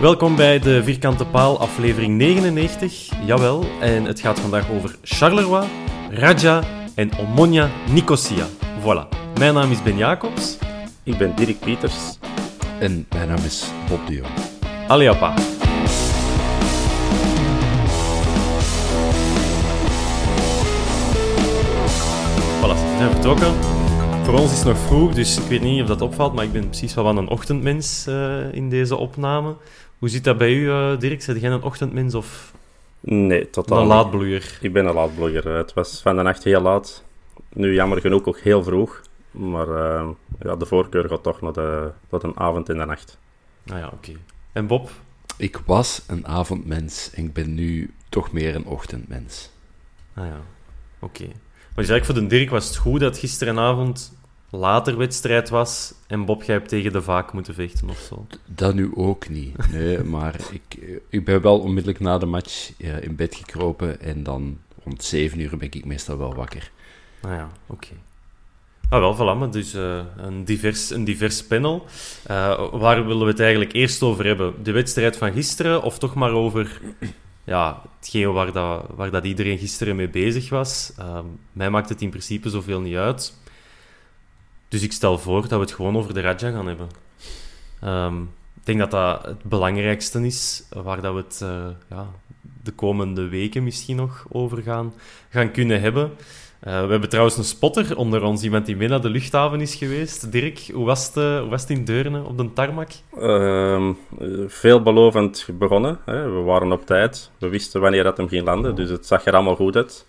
Welkom bij de Vierkante Paal, aflevering 99. Jawel, en het gaat vandaag over Charleroi, Raja en Omonia Nicosia. Voilà. Mijn naam is Ben Jacobs. Ik ben Dirk Pieters. En mijn naam is Bob de Jong. Aliapa. Voilà, we zijn vertrokken. Voor ons is het nog vroeg, dus ik weet niet of dat opvalt, maar ik ben precies wel van een ochtendmens eh, in deze opname. Hoe zit dat bij u, uh, Dirk? Zit jij een ochtendmens of Nee, totaal een laatbloeier? Ik ben een laatblogger. Het was van de nacht heel laat. Nu jammer genoeg ook heel vroeg. Maar eh, ja, de voorkeur gaat toch naar, de, naar een avond in de nacht. Nou ja, oké. En Bob? Ik was een avondmens en ik ben nu toch meer een ochtendmens. Ah ja, oké. Maar dus eigenlijk voor de Dirk was het goed dat gisterenavond later wedstrijd was en Bob, jij hebt tegen de vaak moeten vechten of zo. Dat nu ook niet. Nee, maar ik, ik ben wel onmiddellijk na de match ja, in bed gekropen en dan rond 7 uur ben ik meestal wel wakker. Ah ja, oké. Ah wel, voilà, maar dus eh, een, divers, een divers panel. Eh, waar willen we het eigenlijk eerst over hebben? De wedstrijd van gisteren of toch maar over ja, hetgeen waar, dat, waar dat iedereen gisteren mee bezig was? Ehm, mij maakt het in principe zoveel niet uit. Dus ik stel voor dat we het gewoon over de Raja gaan hebben. Ehm, ik denk dat dat het belangrijkste is, waar dat we het eh, ja, de komende weken misschien nog over gaan, gaan kunnen hebben. Eh, we hebben trouwens een spotter onder ons, iemand die mee naar de luchthaven is geweest. Dirk, hoe was het, eh, hoe was het in Deurne op de tarmac? Ehm, eh, veelbelovend begonnen. Hè. We waren op tijd. We wisten wanneer dat hem ging landen. Dus het zag er allemaal goed uit.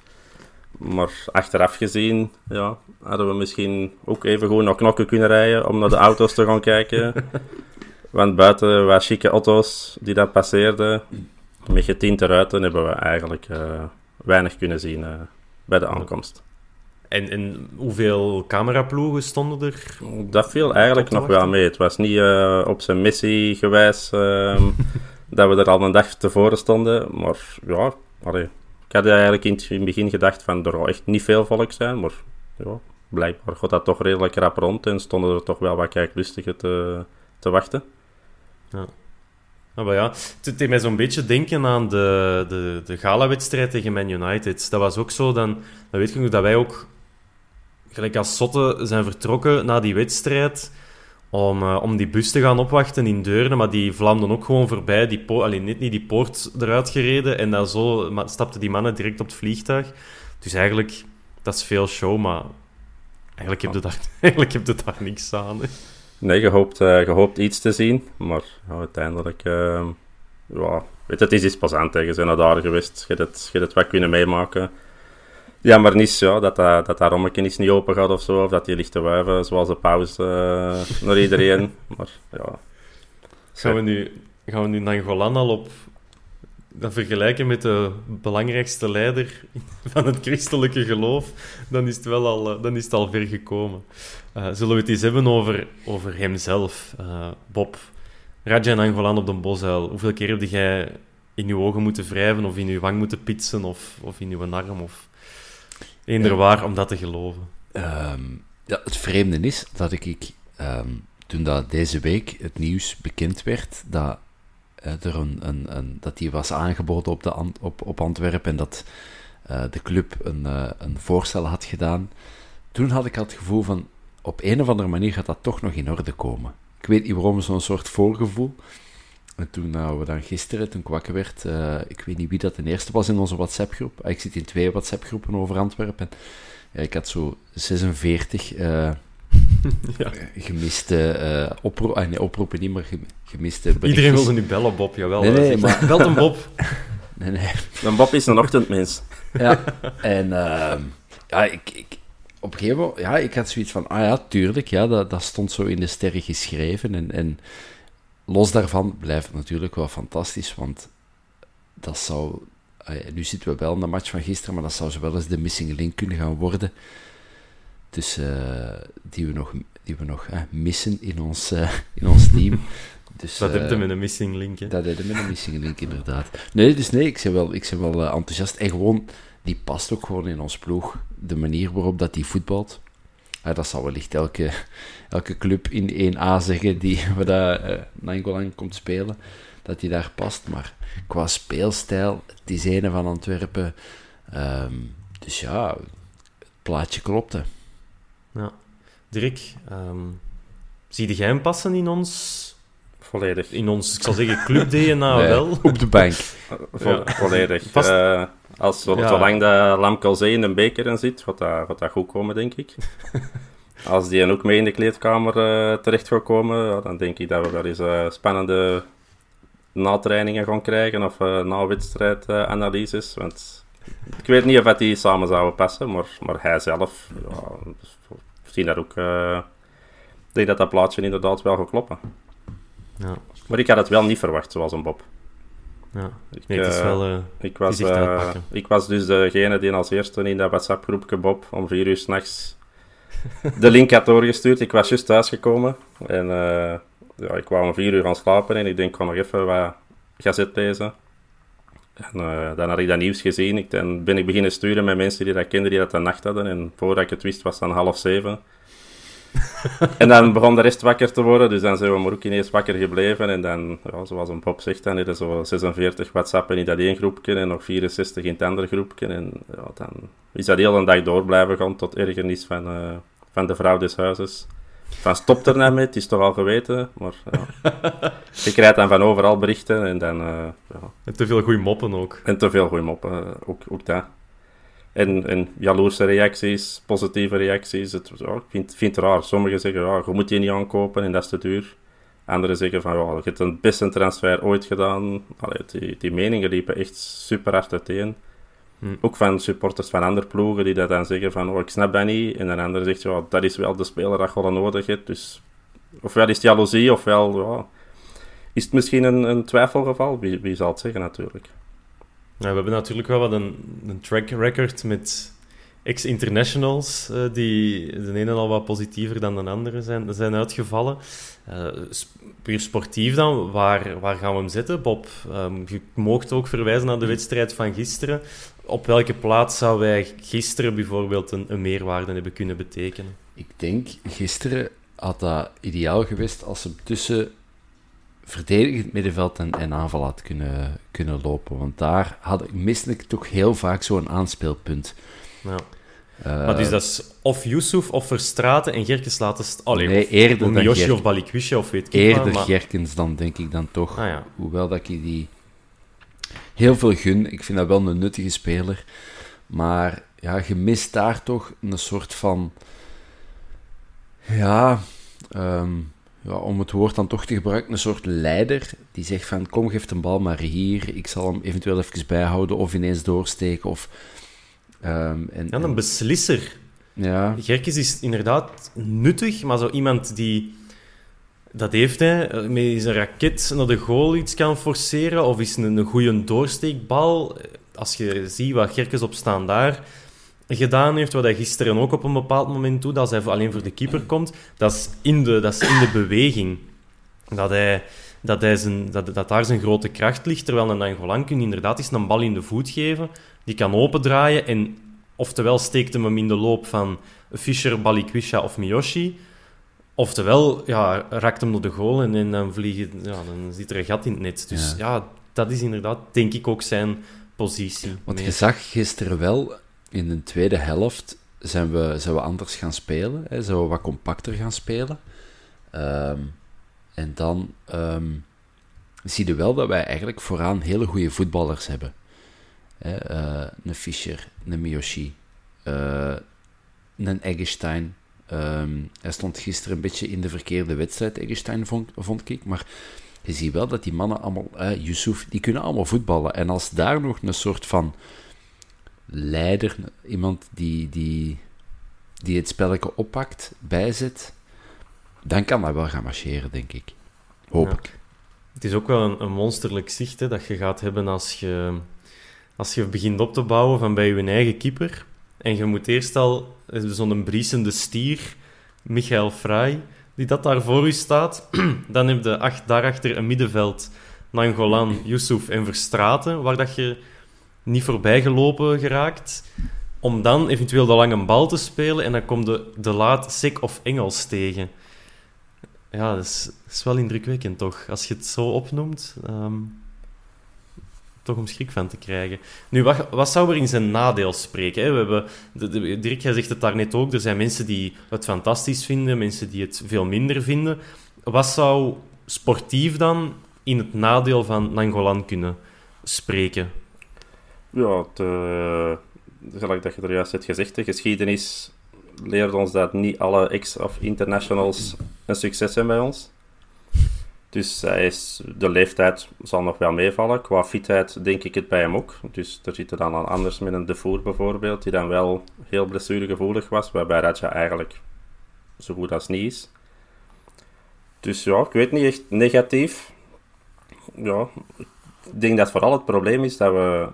Maar achteraf gezien ja, hadden we misschien ook even gewoon naar knokken kunnen rijden om naar de auto's te gaan kijken. Want buiten wat chique auto's die dat passeerden, met getinte ruiten, hebben we eigenlijk eh, weinig kunnen zien eh, bij de aankomst. En, en hoeveel cameraploegen stonden er? Dat viel eigenlijk nog wel mee. Het was niet eh, op zijn missie gewijs ehm, dat we er al een dag tevoren stonden. Maar ja, allee, ik had eigenlijk in het in het begin gedacht van er zou echt niet veel volk zijn. Maar ja, blijkbaar gaat dat toch redelijk rap rond en stonden er toch wel wat kijklustigen te, te wachten. Ah, maar ja, het deed mij zo'n beetje denken aan de, de, de gala-wedstrijd tegen Man United. Dat was ook zo, dan, dan weet je nog dat wij ook gelijk als zotten zijn vertrokken na die wedstrijd om, eh, om die bus te gaan opwachten in Deurne, maar die vlamden ook gewoon voorbij, die alleen net niet die poort eruit gereden en dan zo stapten die mannen direct op het vliegtuig. Dus eigenlijk, dat is veel show, maar eigenlijk heb je daar, eigenlijk heb je daar niks aan. Nee, je hoopt, eh, je hoopt iets te zien, maar uiteindelijk... ehm, ja, weet je, het is iets plezant. hè. Je bent daar geweest, je hebt het, je het wat kunnen meemaken. Jammer is ja, dat, dat, dat dat rommetje is niet open gaat of zo, of dat die ligt te wuiven, zoals de pauze eh, naar iedereen. Maar ja, Gaan we nu, gaan we nu Nangolan al op dat vergelijken met de belangrijkste leider van het christelijke geloof, dan is het wel al, eh, dan is het al ver gekomen. Uh, zullen we het eens hebben over, over hemzelf, uh, Bob? Rajan Angolan op de Bosuil. Hoeveel keer heb jij in je ogen moeten wrijven, of in je wang moeten pitsen, of, of in je arm, of eender waar, om dat te geloven? Um, ja, het vreemde is dat ik, ik um, toen dat deze week het nieuws bekend werd, dat er een, een, een, dat die was aangeboden op, de, op, op Antwerpen en dat uh, de club een, uh, een voorstel had gedaan, toen had ik het gevoel van, op een of andere manier gaat dat toch nog in orde komen. Ik weet niet waarom, zo'n soort voorgevoel. En toen nou, we dan gisteren, toen ik wakker werd, ik weet niet wie dat de eerste was in onze WhatsApp-groep. Ik zit in twee WhatsApp-groepen over Antwerpen. Ja, ik had zo 46 uh, ja. gemiste uh, opro ah, nee, oproepen, niet, maar gemiste berichtjes. Iedereen wilde nu bellen, Bob, jawel. Nee, nee, maar... Belt een Bob. nee, nee. Een Bob is een ochtendmens. ja, en uh, ja, ik, ik, op een gegeven moment, ja, ik had zoiets van, ah ja, tuurlijk, ja, dat, dat stond zo in de sterren geschreven. En, en los daarvan blijft het natuurlijk wel fantastisch, want dat zou nu zitten we wel in de match van gisteren, maar dat zou zo wel eens de missing link kunnen gaan worden. Dus uh, die we nog, die we nog uh, missen in ons, uh, in ons team. Dus, dat heb je met een missing link, hè? Dat heb je met een missing link, inderdaad. Nee, dus nee, ik ben wel, ik ben wel enthousiast. En gewoon, die past ook gewoon in ons ploeg. De manier waarop dat die voetbalt. Dat zal wellicht elke, elke club in 1A zeggen die, waar dat, uh, Nangolan komt spelen dat hij daar past. Maar qua speelstijl, het is een van Antwerpen. Um, dus ja, het plaatje klopte. Ja. Dirk, um, zie jij hem passen in ons... Volledig. In ons, ik zal zeggen, club-DNA nee, wel. Op de bank. Vo ja. Volledig. Past... Uh, als, ja. Zolang de Lamkelzee in de beker in zit, gaat dat, gaat dat goed komen, denk ik. Als die ook mee in de kleedkamer uh, terecht gaat komen, dan denk ik dat we wel eens uh, spannende na-trainingen gaan krijgen of uh, na-wedstrijdanalyses. want ik weet niet of die samen zouden passen, maar, maar hij zelf, ja, zien dat ook. Ik denk dat dat plaatje inderdaad wel gaat kloppen. Ja. Maar ik had het wel niet verwacht, zoals een Bob. Ja, ik, nee, het is wel, uh, ik, was, uh, ik was dus degene die als eerste in dat WhatsApp-groepje Bob om vier uur s'nachts de link had doorgestuurd. Ik was juist thuisgekomen en uh, ja, ik wou om vier uur gaan slapen en ik denk, ik ga nog even wat gazet lezen. En dan had ik dat nieuws gezien. Ik, dan ben ik beginnen sturen met mensen die dat kenden, die dat de nacht hadden. En voordat ik het wist, was het dan half zeven. En dan begon de rest wakker te worden, dus dan zijn we maar ook ineens wakker gebleven. En dan, ja, zoals een pop zegt, dan er zo 46 WhatsApp in dat één groepje en nog 64 in het andere groepje. En ja, dan is dat heel een dag door blijven gaan tot ergernis van, uh, van de vrouw des huizes. Van stop er nou mee, het is toch al geweten. Maar ja. je krijgt dan van overal berichten en dan... Uh, ja. En te veel goede moppen ook. En te veel goede moppen, ook, ook dat. En, en jaloerse reacties, positieve reacties. Het, ja, ik vind, vind het raar. Sommigen zeggen, ja, je moet die niet aankopen en dat is te duur. Anderen zeggen van, ja, je hebt een beste transfer ooit gedaan. Allee, die, die meningen liepen echt super hard uiteen. Hm. Ook van supporters van andere ploegen die dat dan zeggen van, oh, ik snap dat niet. En een ander zegt, ja, dat is wel de speler dat je wel nodig hebt. Dus ofwel is het jaloezie, ofwel ja, is het misschien een, een twijfelgeval. Wie, wie zal het zeggen natuurlijk. We hebben natuurlijk wel wat een, track record met ex-internationals, uh, die de ene al wat positiever dan de andere zijn, zijn uitgevallen. Uh, puur sportief dan, waar, waar gaan we hem zetten, Bob? Um, je mocht ook verwijzen naar de wedstrijd van gisteren op welke plaats zou wij gisteren bijvoorbeeld een, een, meerwaarde hebben kunnen betekenen? Ik denk, gisteren had dat ideaal geweest als ze tussen verdedigend middenveld en, en aanval had kunnen, kunnen lopen. Want daar had ik, miste ik toch heel vaak zo'n aanspeelpunt. Ja. Uh, maar dus dat is of Yusuf of Verstraten en Gerkens laten... Allee, nee, eerder of, dan Yoshi of Balikwisha of weet ik Eerder maar... Gerkens dan, denk ik dan toch. Ah, ja. Hoewel dat ik die heel veel gun. Ik vind dat wel een nuttige speler. Maar ja, je mist daar toch een soort van. Ja, um, ja, om het woord dan toch te gebruiken, een soort leider die zegt van kom, geef een bal maar hier. Ik zal hem eventueel even bijhouden of ineens doorsteken. Of, um, en, ja, een beslisser. Ja. Gerkes is inderdaad nuttig, maar zo iemand die Dat heeft. Eh, met zijn raket naar de goal iets kan forceren. Of is een, een goede doorsteekbal. Als je ziet wat Gerkes op staan daar gedaan heeft, wat hij gisteren ook op een bepaald moment doet, als hij alleen voor de keeper komt, dat is in de, dat is in de beweging. Dat, hij, dat, hij zijn, dat, dat daar zijn grote kracht ligt, terwijl een Angolan kun inderdaad eens een bal in de voet geven, die kan opendraaien en oftewel steekt hem hem in de loop van Fischer, Balikwisha of Miyoshi, oftewel ja, raakt hem door de goal en, en dan, vliegen, ja, dan zit er een gat in het net. Dus ja. ja, dat is inderdaad, denk ik, ook zijn positie. Want je zag gisteren wel in de tweede helft zijn we, zijn we anders gaan spelen. Hè, zijn we wat compacter gaan spelen. Ehm, en dan um, zie je wel dat wij eigenlijk vooraan hele goede voetballers hebben. Hè, uh, een Fischer, een Miyoshi, uh, een Eggestein. Um, hij stond gisteren een beetje in de verkeerde wedstrijd, Eggestein, vond, vond ik. Maar je ziet wel dat die mannen allemaal, Yusuf, die kunnen allemaal voetballen. En als daar nog een soort van leider, iemand die, die, die het spelletje oppakt, bijzet, dan kan dat wel gaan marcheren, denk ik. Hoop ik. Het is ook wel een, een monsterlijk zicht hè, dat je gaat hebben als je, als je begint op te bouwen van bij je eigen keeper. En je moet eerst al zo'n briesende stier, Michael Frey, die dat daar voor u staat. dan heb je acht, daarachter een middenveld, Nangolan, Yusuf en Verstraten, waar dat je niet voorbij gelopen geraakt. Om dan eventueel de lange bal te spelen en dan komt de, de laat Sek of Engels tegen. Ja, dat is, is, wel indrukwekkend toch? Als je het zo opnoemt, um, toch om schrik van te krijgen. Nu, wat, wat zou er in zijn nadeel spreken? Hè? We hebben, Dirk, jij zegt het daar net ook, er zijn mensen die het fantastisch vinden, mensen die het veel minder vinden. Wat zou sportief dan in het nadeel van Nangolan kunnen spreken? Ja, de, gelijk dat je er juist hebt gezegd, de geschiedenis leert ons dat niet alle ex- of internationals een succes zijn bij ons. Dus hij is, de leeftijd zal nog wel meevallen. Qua fitheid denk ik het bij hem ook. Dus er zit er dan anders met een Defour bijvoorbeeld, die dan wel heel blessuregevoelig was, waarbij Raja eigenlijk zo goed als niet is. Dus ja, ik weet niet echt negatief. Ja, ik denk dat vooral het probleem is dat we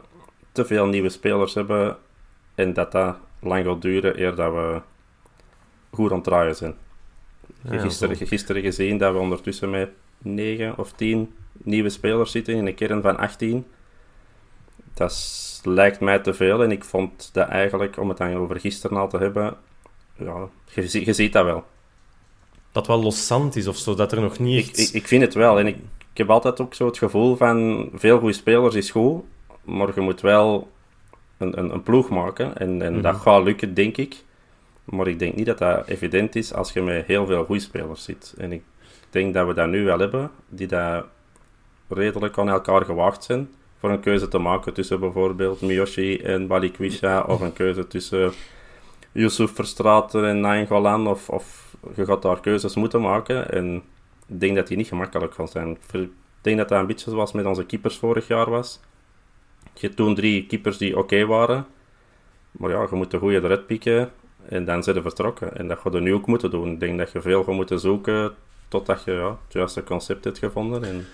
te veel nieuwe spelers hebben en dat dat lang gaat duren eer dat we goed aan het draaien zijn. Ja, gisteren, gisteren gezien dat we ondertussen met 9 of 10 nieuwe spelers zitten in een kern van 18. Dat lijkt mij te veel en ik vond dat eigenlijk, om het dan over gisteren al te hebben, ja, je, je ziet dat wel. Dat wel loszand is of zo, dat er nog niet echt... Ik, ik, ik vind het wel en ik, ik heb altijd ook zo het gevoel van veel goede spelers is goed, maar je moet wel een, een, een ploeg maken. En, en dat mhm. gaat lukken, denk ik. Maar ik denk niet dat dat evident is als je met heel veel goede spelers zit. En ik denk dat we dat nu wel hebben, die dat redelijk aan elkaar gewaagd zijn. Voor een keuze te maken tussen bijvoorbeeld Miyoshi en Balikwisha, of een keuze tussen Yusuf Verstraten en Nain Golan, of, of je gaat daar keuzes moeten maken. En ik denk dat die niet gemakkelijk gaan zijn. Ik denk dat dat een beetje zoals met onze keepers vorig jaar was. Je hebt toen drie keepers die oké waren. Maar ja, je moet de goede eruit pikken. En dan zijn ze vertrokken. En dat ga je nu ook moeten doen. Ik denk dat je veel gaat moeten zoeken totdat je ja, het juiste concept hebt gevonden. En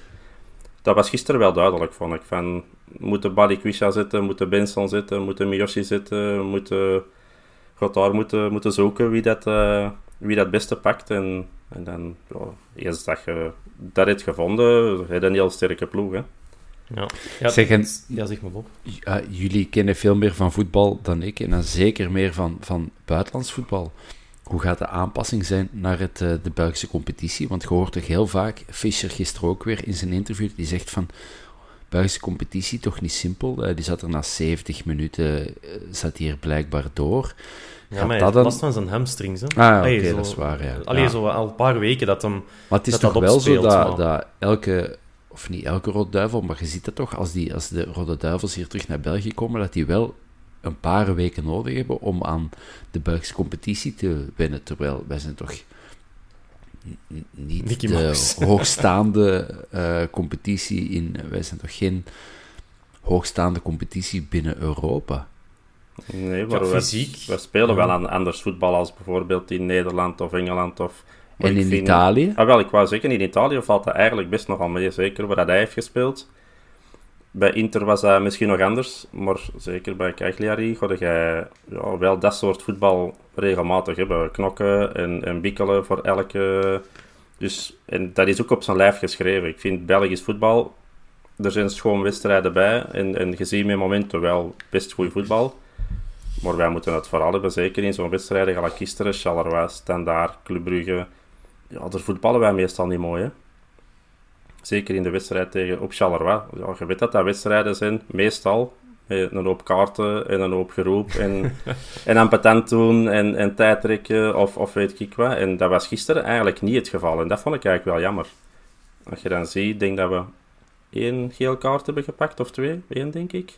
dat was gisteren wel duidelijk, vond ik. Van, moeten Balikwisha zitten, moeten Benson zitten, moeten Miyoshi zitten, moeten... Gaat daar moeten, moeten zoeken wie dat, uh, wie dat beste pakt. En, en dan, ja, eens dat je dat hebt gevonden, heb je een heel sterke ploeg, hè. Ja, ja, zeg, ja zeg maar op. jullie kennen veel meer van voetbal dan ik en dan zeker meer van, van buitenlands voetbal. Hoe gaat de aanpassing zijn naar het, uh, de Belgische competitie? Want je hoort toch heel vaak, Fischer gisteren ook weer in zijn interview, die zegt van, Belgische competitie toch niet simpel. Uh, die zat er na 70 minuten, uh, zat hier blijkbaar door. Ja, maar dat dan... last van zijn hamstrings. Hè? Ah, oké, dat is waar, ja. Alleen zo al een paar weken dat hem Maar het is toch wel zo dat, dat elke of niet elke rode duivel, maar je ziet het toch, als, die, als de rode duivels hier terug naar België komen, dat die wel een paar weken nodig hebben om aan de Belgische competitie te winnen. Terwijl wij zijn toch niet de hoogstaande uh, competitie in... Wij zijn toch geen hoogstaande competitie binnen Europa? Nee, maar ja, fysiek. We, spelen wel aan anders voetbal als bijvoorbeeld in Nederland of Engeland of En in Italië? Ah, wel, ik wou zeggen, in Italië valt dat eigenlijk best nogal mee, zeker waar hij heeft gespeeld. Bij Inter was dat misschien nog anders, maar zeker bij Cagliari ga jij ja, wel dat soort voetbal regelmatig hebben. Knokken en, en bikkelen voor elke... Dus, en dat is ook op zijn lijf geschreven. Ik vind Belgisch voetbal, er zijn schoon wedstrijden bij en, en je ziet met momenten wel best goed voetbal. Maar wij moeten het vooral hebben, zeker in zo'n wedstrijd, gelijk gisteren, Charleroi, Standaard, Club Brugge. Ja, daar voetballen wij meestal niet mooi, hè. Zeker in de wedstrijd tegen op Charleroi. Ja, je weet dat dat wedstrijden zijn, meestal, met een hoop kaarten en een hoop geroep en, en aan patent doen en, en tijd trekken of, of weet ik wat. En dat was gisteren eigenlijk niet het geval en dat vond ik eigenlijk wel jammer. Als je dan ziet, denk dat we één geel kaart hebben gepakt, of twee, één denk ik.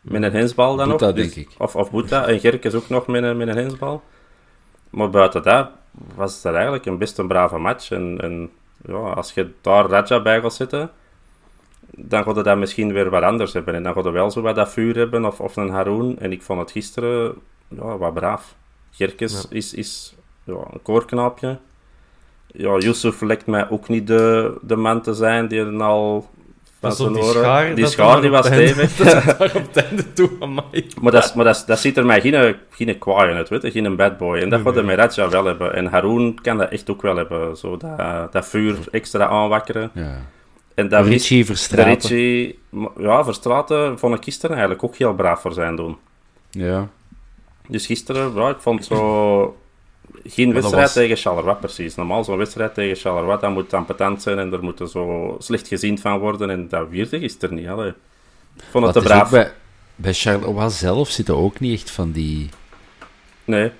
Met een hensbal dan Boeta, nog. denk Dus- ik. Of, of Boeta. En Gerk is ook nog met een, met een hensbal. Maar buiten dat was het eigenlijk een best een brave match. En, en ja, als je daar Raja bij gaat zitten, dan gaat het dat misschien weer wat anders hebben. En dan gaat het wel zo wat dat vuur hebben, of, of een Haroon. En ik vond het gisteren ja, wat braaf. Gerkes is, is ja, een koorknaapje. Ja, Yusuf lijkt mij ook niet de, de man te zijn die er al van Pas op, zijn die schaar, die schaar die was het stevig. Daar op het einde toe, amai. Maar, dat, maar dat, dat ziet er mij geen, geen kwaai in uit, weet je? geen bad boy. En dat gaat de met Raja wel hebben. En Haroon kan dat echt ook wel hebben. Zo dat, dat vuur extra aanwakkeren. Ja. En dat Richie de ja, Verstraeten vond ik gisteren eigenlijk ook heel braaf voor zijn doen. Ja. Dus gisteren, ja, ik vond zo... Geen wedstrijd was- tegen Charleroi, precies. Normaal zo'n wedstrijd tegen Charleroi, dat moet dan patent zijn en er moet er zo slecht gezien van worden. En dat wierde gisteren niet, allee. Ik vond het Wat te is braaf. bij, bij Charleroi zelf zitten ook niet echt van die... Nee.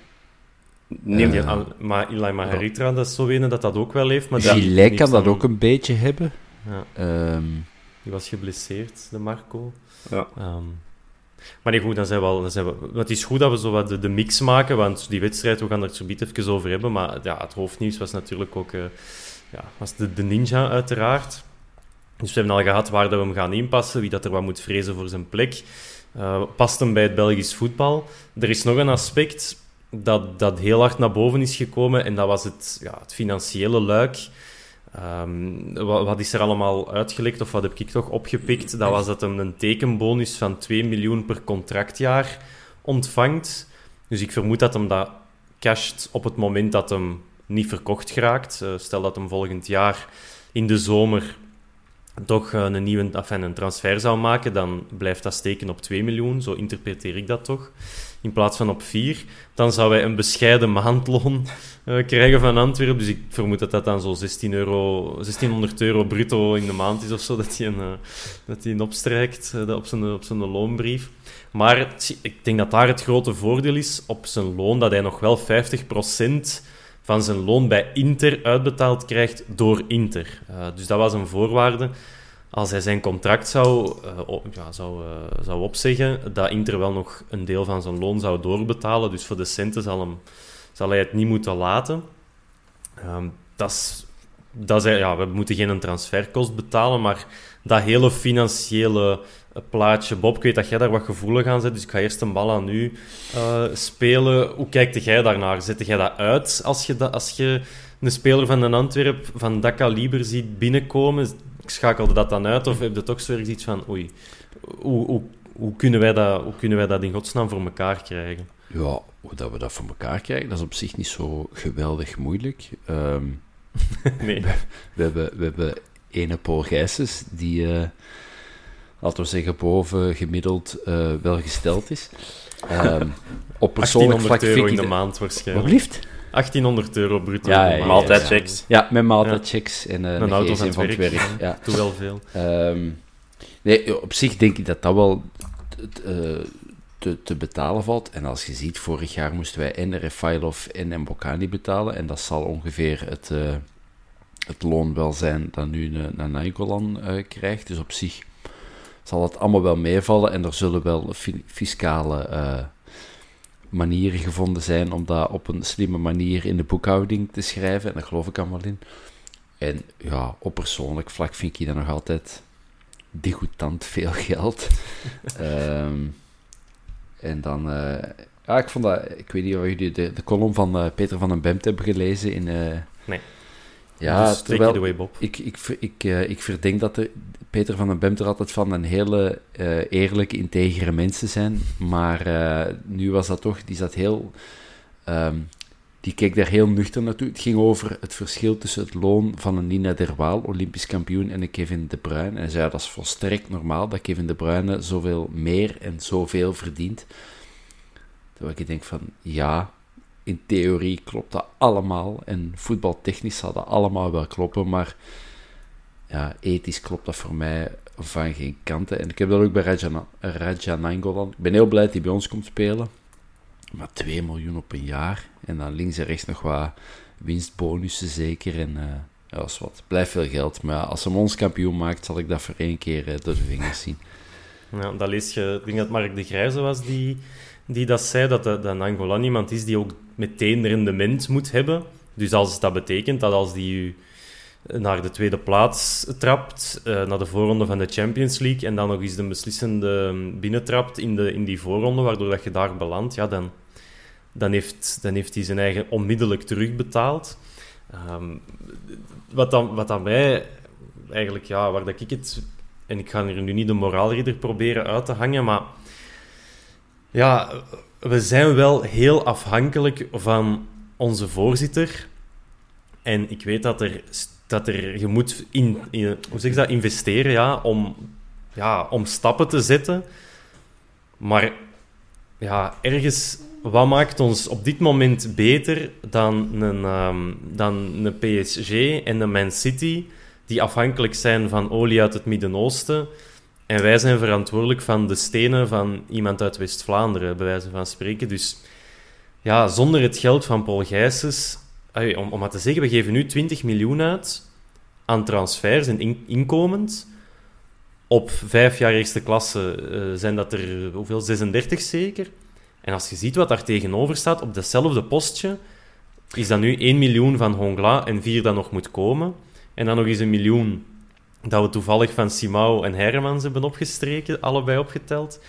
Niet, Ja, al- maar Eli Margaritra, dat is zo een dat dat ook wel heeft. Maar Gillet kan dat dan- ook een beetje hebben. Ja. Ehm, Die was geblesseerd, de Marco. Ja. Ehm, maar nee, goed, dan zijn we het is goed dat we zo wat de, de mix maken, want die wedstrijd, we gaan er zo even over hebben. Maar ja, het hoofdnieuws was natuurlijk ook eh, ja, was de, de Ninja, uiteraard. Dus we hebben al gehad waar dat we hem gaan inpassen, wie dat er wat moet vrezen voor zijn plek. Eh, past hem bij het Belgisch voetbal. Er is nog een aspect dat, dat heel hard naar boven is gekomen, en dat was het, ja, het financiële luik. Ehm, wat, wat is er allemaal uitgelekt, of wat heb ik toch opgepikt? Dat was dat hem een tekenbonus van 2 miljoen per contractjaar ontvangt. Dus ik vermoed dat hem dat casht op het moment dat hem niet verkocht geraakt. Eh, stel dat hem volgend jaar in de zomer toch eh, een nieuwe enfin, een transfer zou maken, dan blijft dat steken op 2 miljoen. Zo interpreteer ik dat toch. In plaats van op 4. Dan zou hij een bescheiden maandloon eh, krijgen van Antwerpen. Dus ik vermoed dat dat dan zo 16 euro, 1600 euro bruto in de maand is of zo, dat hij een, eh, dat hij een opstrijkt op, zijn, op zijn loonbrief. Maar ik denk dat daar het grote voordeel is op zijn loon, dat hij nog wel 50% van zijn loon bij Inter uitbetaald krijgt door Inter. Eh, dus dat was een voorwaarde. Als hij zijn contract zou, op- ja, zou, eh, zou opzeggen, dat Inter wel nog een deel van zijn loon zou doorbetalen. Dus voor de centen zal, hem, zal hij het niet moeten laten. Ehm, dat dat ja, we moeten geen transferkost betalen, maar dat hele financiële plaatje... Bob, ik weet dat jij daar wat gevoelig aan zet, dus ik ga eerst een bal aan u eh, spelen. Hoe kijkt jij daarnaar? Zette jij dat uit als je, dat, als je een speler van een Antwerp van dat kaliber ziet binnenkomen? Schakelde dat dan uit? Of heb je toch zo ergens iets van... Oei, hoe, hoe, hoe, kunnen wij dat, hoe kunnen wij dat in godsnaam voor elkaar krijgen? ja, hoe dat we dat voor elkaar krijgen, dat is op zich niet zo geweldig moeilijk. Ehm, Nee. we, hebben, we hebben ene Paul Gijsens, die, eh, laten we zeggen, boven gemiddeld eh, wel gesteld is. Ehm, op persoonlijk 1800 vlak euro vind in de maand Wat waarschijnlijk. blieft? 1800 euro bruto Ja, ja, maand. ja, Maaltijdchecks. Ja, met maaltijdchecks en eh, Een auto van van het werk. werk. Ja. Doe wel veel. Ehm, nee, op zich denk ik dat dat wel eh, te, te betalen valt. En als je ziet, vorig jaar moesten wij en Refailov en Mbokani betalen. En dat zal ongeveer het, eh, het loon wel zijn dat nu een Nainggolan eh krijgt. Dus op zich zal het allemaal wel meevallen. En er zullen wel fi- fiscale eh, manieren gevonden zijn om dat op een slimme manier in de boekhouding te schrijven. En daar geloof ik allemaal in. En ja, op persoonlijk vlak vind ik dat nog altijd degoutant veel geld. Ehm, en dan, eh, ja, ik vond dat, ik weet niet of jullie de, de column van eh, Peter van den Bemt hebben gelezen in, Nee. Ja, dus terwijl it away, Bob. Ik, ik, ik, eh, ik verdenk dat de, Peter van den Bemt er altijd van een hele eh, eerlijke, integere mensen zijn. Maar eh, nu was dat toch, die zat heel... ehm, die keek daar heel nuchter naartoe. Het ging over het verschil tussen het loon van een Nina Derwaal, Olympisch kampioen, en een Kevin De Bruyne. En hij zei, dat is volstrekt normaal dat Kevin De Bruyne zoveel meer en zoveel verdient. Terwijl ik denk van, ja, in theorie klopt dat allemaal. En voetbaltechnisch zal dat allemaal wel kloppen, maar ja, ethisch klopt dat voor mij van geen kanten. En ik heb dat ook bij Raja, Raja Nainggolan. Ik ben heel blij dat hij bij ons komt spelen. Maar 2 miljoen op een jaar. En dan links en rechts nog wat winstbonussen zeker. En dat is wat. Blijft veel geld. Maar als hem ons kampioen maakt, zal ik dat voor één keer eh, door de vingers zien. Ja, dat lees je, ik denk dat Mark de Grijze was die, die dat zei, dat, dat Angolan iemand is die ook meteen rendement moet hebben. Dus als dat betekent dat als die u naar de tweede plaats trapt, eh, naar de voorronde van de Champions League, en dan nog eens de beslissende binnentrapt in, de, in die voorronde, waardoor dat je daar belandt, ja, dan, dan, heeft, dan heeft hij zijn eigen onmiddellijk terugbetaald. Ehm, wat, dan, wat dan mij eigenlijk, ja, waar dat ik het... En ik ga hier nu niet de moraalridder proberen uit te hangen, maar... Ja, we zijn wel heel afhankelijk van onze voorzitter. En ik weet dat er, dat er je moet in, in, hoe zeg dat, investeren ja, om, ja, om stappen te zetten. Maar ja, ergens, wat maakt ons op dit moment beter dan een, ehm, dan een PSG en een Man City, die afhankelijk zijn van olie uit het Midden-Oosten? En wij zijn verantwoordelijk van de stenen van iemand uit West-Vlaanderen, bij wijze van spreken. Dus ja, zonder het geld van Paul Gijsens, om, om maar te zeggen, we geven nu 20 miljoen uit aan transfers en in, inkomens. Op vijf jaar eerste klasse eh, zijn dat er, hoeveel, 36 zeker? En als je ziet wat daar tegenover staat, op datzelfde postje, is dat nu 1 miljoen van Hongla en 4 dat nog moet komen. En dan nog eens een miljoen dat we toevallig van Simao en Hermans hebben opgestreken, allebei opgeteld.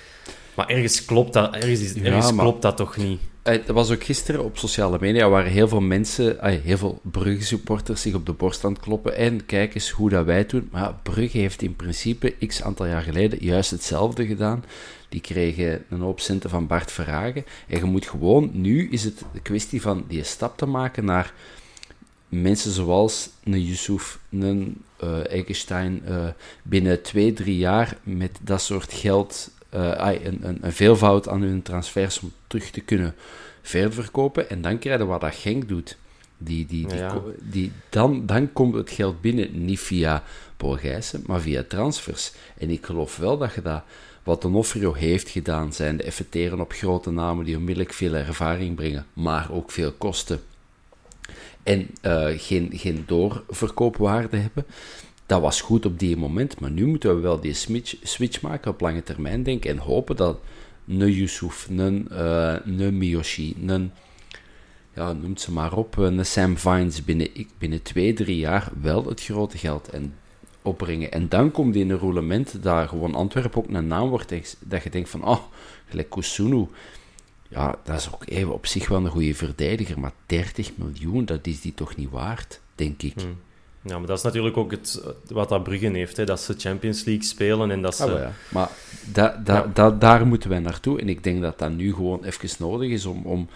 Maar ergens klopt dat, ergens Ja, maar- klopt dat toch niet? Eh, Dat was ook gisteren op sociale media, waar heel veel mensen, eh, heel veel Brugge-supporters zich op de borst aan het kloppen. En kijk eens hoe dat wij het doen. Maar Brugge heeft in principe x aantal jaar geleden juist hetzelfde gedaan. Die kregen een hoop centen van Bart Verhagen. En je moet gewoon, nu is het de kwestie van die stap te maken naar mensen zoals een Yusuf, een Eggestein, eh, binnen twee, drie jaar met dat soort geld eh, een, een, een veelvoud aan hun transfers om terug te kunnen verder verkopen. En dan krijg je wat dat Genk doet. Die, die, die, Ja. die, dan, dan komt het geld binnen, niet via Paul Gijssen, maar via transfers. En ik geloof wel dat je dat, wat Onofrio heeft gedaan, zijn de effecteren op grote namen die onmiddellijk veel ervaring brengen, maar ook veel kosten en eh, geen, geen doorverkoopwaarde hebben. Dat was goed op die moment, maar nu moeten we wel die switch, switch maken op lange termijn denken en hopen dat een Yusuf, een, eh een Miyoshi, een, ja, noem ze maar op, een Sam Vines binnen, binnen twee, drie jaar wel het grote geld en opbrengen. En dan komt in een roulement dat gewoon Antwerpen ook een naam wordt, dat je denkt van, oh, gelijk Kusunu, ja, dat is ook even op zich wel een goede verdediger, maar 30 miljoen, dat is die toch niet waard, denk ik. Ja, maar dat is natuurlijk ook het, wat dat Bruggen heeft. Hè? Dat ze Champions League spelen en dat ze... Ah, wel ja. Maar da, da, Ja. da- daar moeten wij naartoe. En ik denk dat dat nu gewoon even nodig is om... om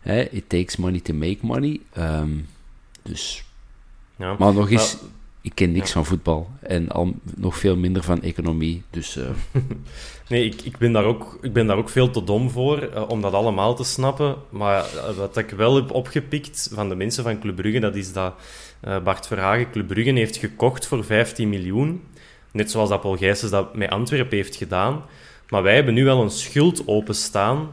hè, it takes money to make money. Ehm, dus... Ja. Maar nog eens, Maar- ik ken niks Ja. van voetbal. En al nog veel minder van economie. Dus eh, Nee, ik, ik, ben daar ook, ik ben daar ook veel te dom voor eh, om dat allemaal te snappen. Maar eh, wat ik wel heb opgepikt van de mensen van Club Brugge, dat is dat Bart Verhagen Club Brugge heeft gekocht voor 15 miljoen. Net zoals dat Paul Gijsens dat met Antwerpen heeft gedaan. Maar wij hebben nu wel een schuld openstaan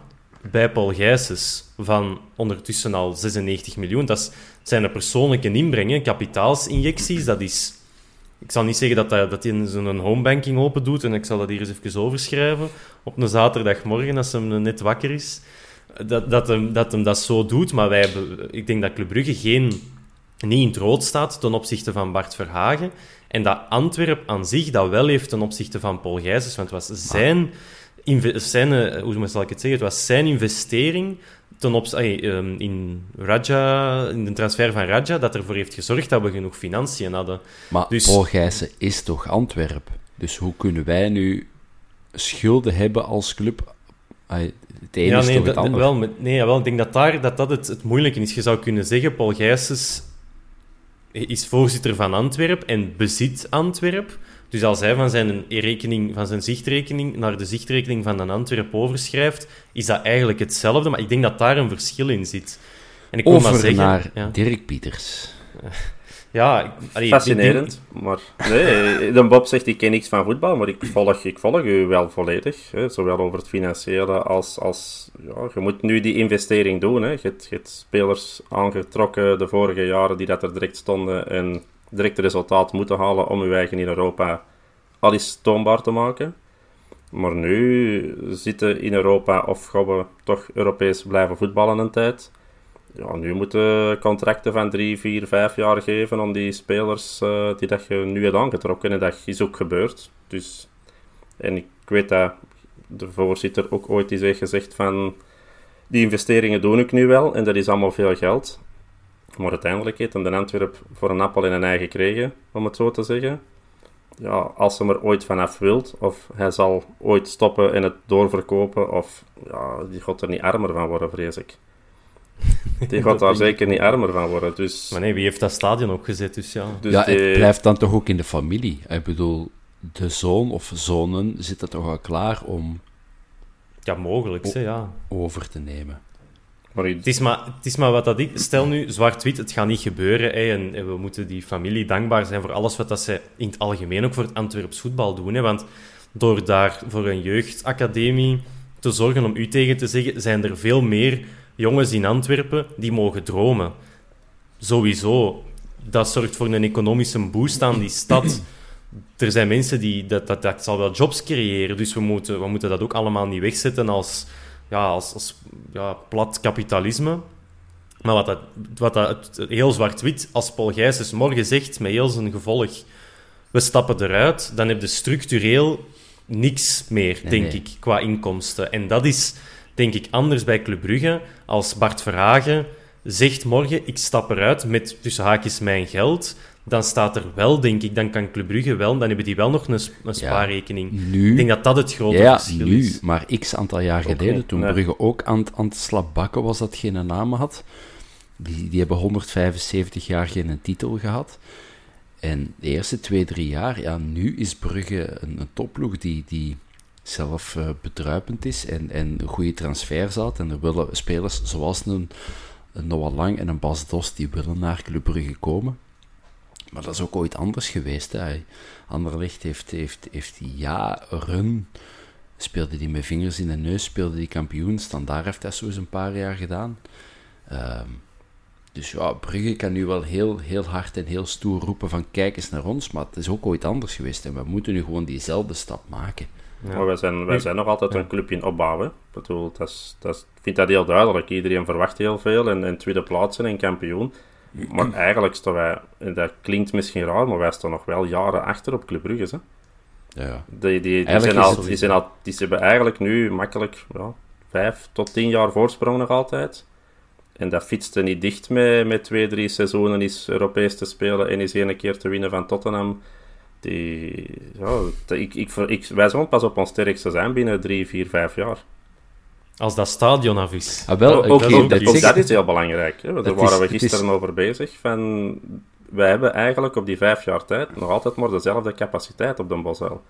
bij Paul Gijsens van ondertussen al 96 miljoen. Dat is- zijn de persoonlijke inbrengen, kapitaalsinjecties. Dat is... Ik zal niet zeggen dat, hij- dat hij zo'n homebanking open doet en ik zal dat hier eens even overschrijven op een zaterdagmorgen als hem net wakker is. Dat, dat, hem, dat hem dat zo doet, maar wij ik denk dat Club Brugge geen, niet in het rood staat ten opzichte van Bart Verhagen. En dat Antwerp aan zich dat wel heeft ten opzichte van Paul Gijsens, want het was zijn zijn, uh, hoe zal ik het zeggen? Het was zijn investering ten opzichte um, in Raja, in de transfer van Raja, dat ervoor heeft gezorgd dat we genoeg financiën hadden. Maar dus... Paul Gijssen is toch Antwerp? Dus hoe kunnen wij nu schulden hebben als club? het ene ja, nee, is toch het andere? Wel, nee, wel, ik denk dat daar, dat, dat het, het moeilijke is. Je zou kunnen zeggen, Paul Gijsens is voorzitter van Antwerp en bezit Antwerp. Dus als hij van zijn, rekening, van zijn zichtrekening naar de zichtrekening van een Antwerp overschrijft, is dat eigenlijk hetzelfde. Maar ik denk dat daar een verschil in zit. En ik Over maar zeggen, naar ja. Dirk Pieters. Ja, fascinerend. Maar nee, de Bob zegt: Ik ken niks van voetbal, maar ik volg, ik volg u wel volledig. Hè, zowel over het financiële als. als ja, je moet nu die investering doen. Hè. Je, hebt, je hebt spelers aangetrokken de vorige jaren die dat er direct stonden en direct resultaat moeten halen om uw eigen in Europa al eens toonbaar te maken. Maar nu zitten in Europa of gaan we toch Europees blijven voetballen een tijd ja, nu moeten contracten van drie, vier, vijf jaar geven aan die spelers uh, die dat je nu hebt aangetrokken. En dat is ook gebeurd. Dus, en ik weet dat de voorzitter ook ooit is gezegd van die investeringen doe ik nu wel en dat is allemaal veel geld. Maar uiteindelijk heeft hem de Antwerp voor een appel in een eigen gekregen, om het zo te zeggen. Ja, als hij er ooit vanaf wilt, of hij zal ooit stoppen en het doorverkopen, of ja, die gaat er niet armer van worden, vrees ik. Die gaat daar zeker niet armer van worden. Dus... Maar nee, wie heeft dat stadion opgezet? Dus ja, dus ja het blijft dan toch ook in de familie. Ik bedoel, de zoon of zonen zitten toch al klaar om... Ja, mogelijk, hè, ja. Over te nemen. Het, is maar, is maar wat dat ik... Stel nu, zwart-wit, het gaat niet gebeuren. Hè, en, we moeten die familie dankbaar zijn voor alles wat dat zij in het algemeen ook voor het Antwerps voetbal doen. Hè, want door daar voor een jeugdacademie te zorgen, om u tegen te zeggen, zijn er veel meer jongens in Antwerpen die mogen dromen. Sowieso. Dat zorgt voor een economische boost aan die stad. Er zijn mensen die... Dat, dat, dat zal wel jobs creëren. Dus we moeten, we moeten dat ook allemaal niet wegzetten als, ja, als, als ja, plat kapitalisme. Maar wat dat, wat dat heel zwart-wit, als Paul Gijsens morgen zegt, met heel zijn gevolg, we stappen eruit, dan heb je structureel niks meer, denk ik, qua inkomsten. En dat is denk ik anders bij Club Brugge als Bart Verhagen zegt morgen, ik stap eruit met tussen haakjes mijn geld, dan staat er wel, denk ik, dan kan Club Brugge wel, dan hebben die wel nog een, een spaarrekening. nu, ik denk dat dat het grote ja, verschil nu, is. maar x aantal jaar geleden, toen Brugge ook aan, aan het slapbakken was, dat geen naam had, die, die hebben 175 jaar geen titel gehad. En de eerste twee, drie jaar, ja, nu is Brugge een, een topploeg die, die zelf uh, bedruipend is en, en een goede transfer zat. En er willen spelers zoals een, een Noah Lang en een Bas Dos, die willen naar Club Brugge komen. Maar dat is ook ooit anders geweest. Hè. Anderlecht heeft, heeft, heeft die jaren... Speelde die met vingers in de neus, speelde die kampioen. Standaard heeft dat zo eens een paar jaar gedaan. Ehm, dus ja, Brugge kan nu wel heel, heel hard en heel stoer roepen van kijk eens naar ons, maar het is ook ooit anders geweest en we moeten nu gewoon diezelfde stap maken. Maar wij zijn, wij zijn nog altijd een clubje in opbouwen. Ik bedoel, dat is, dat is, ik vind dat heel duidelijk. Iedereen verwacht heel veel en, en tweede plaatsen en kampioen. Maar eigenlijk staan wij, en dat klinkt misschien raar, maar wij staan nog wel jaren achter op Club Brugge. Hè? Ja. Die, die, die, zijn al, die, zijn al, die hebben eigenlijk nu makkelijk ja, vijf tot tien jaar voorsprong nog altijd. En dat fietste niet dicht met, met twee, drie seizoenen is Europees te spelen en is één keer te winnen van Tottenham. Die, ja, ik, ik, ik, wij zullen pas op ons sterkste zijn binnen drie, vier, vijf jaar. Als dat stadion af is. Ah, wel, ook, dat, dat, dat, is heel belangrijk. Hè? Daar waren we gisteren over bezig. Van, wij hebben eigenlijk op die vijf jaar tijd nog altijd maar dezelfde capaciteit op de Bosel.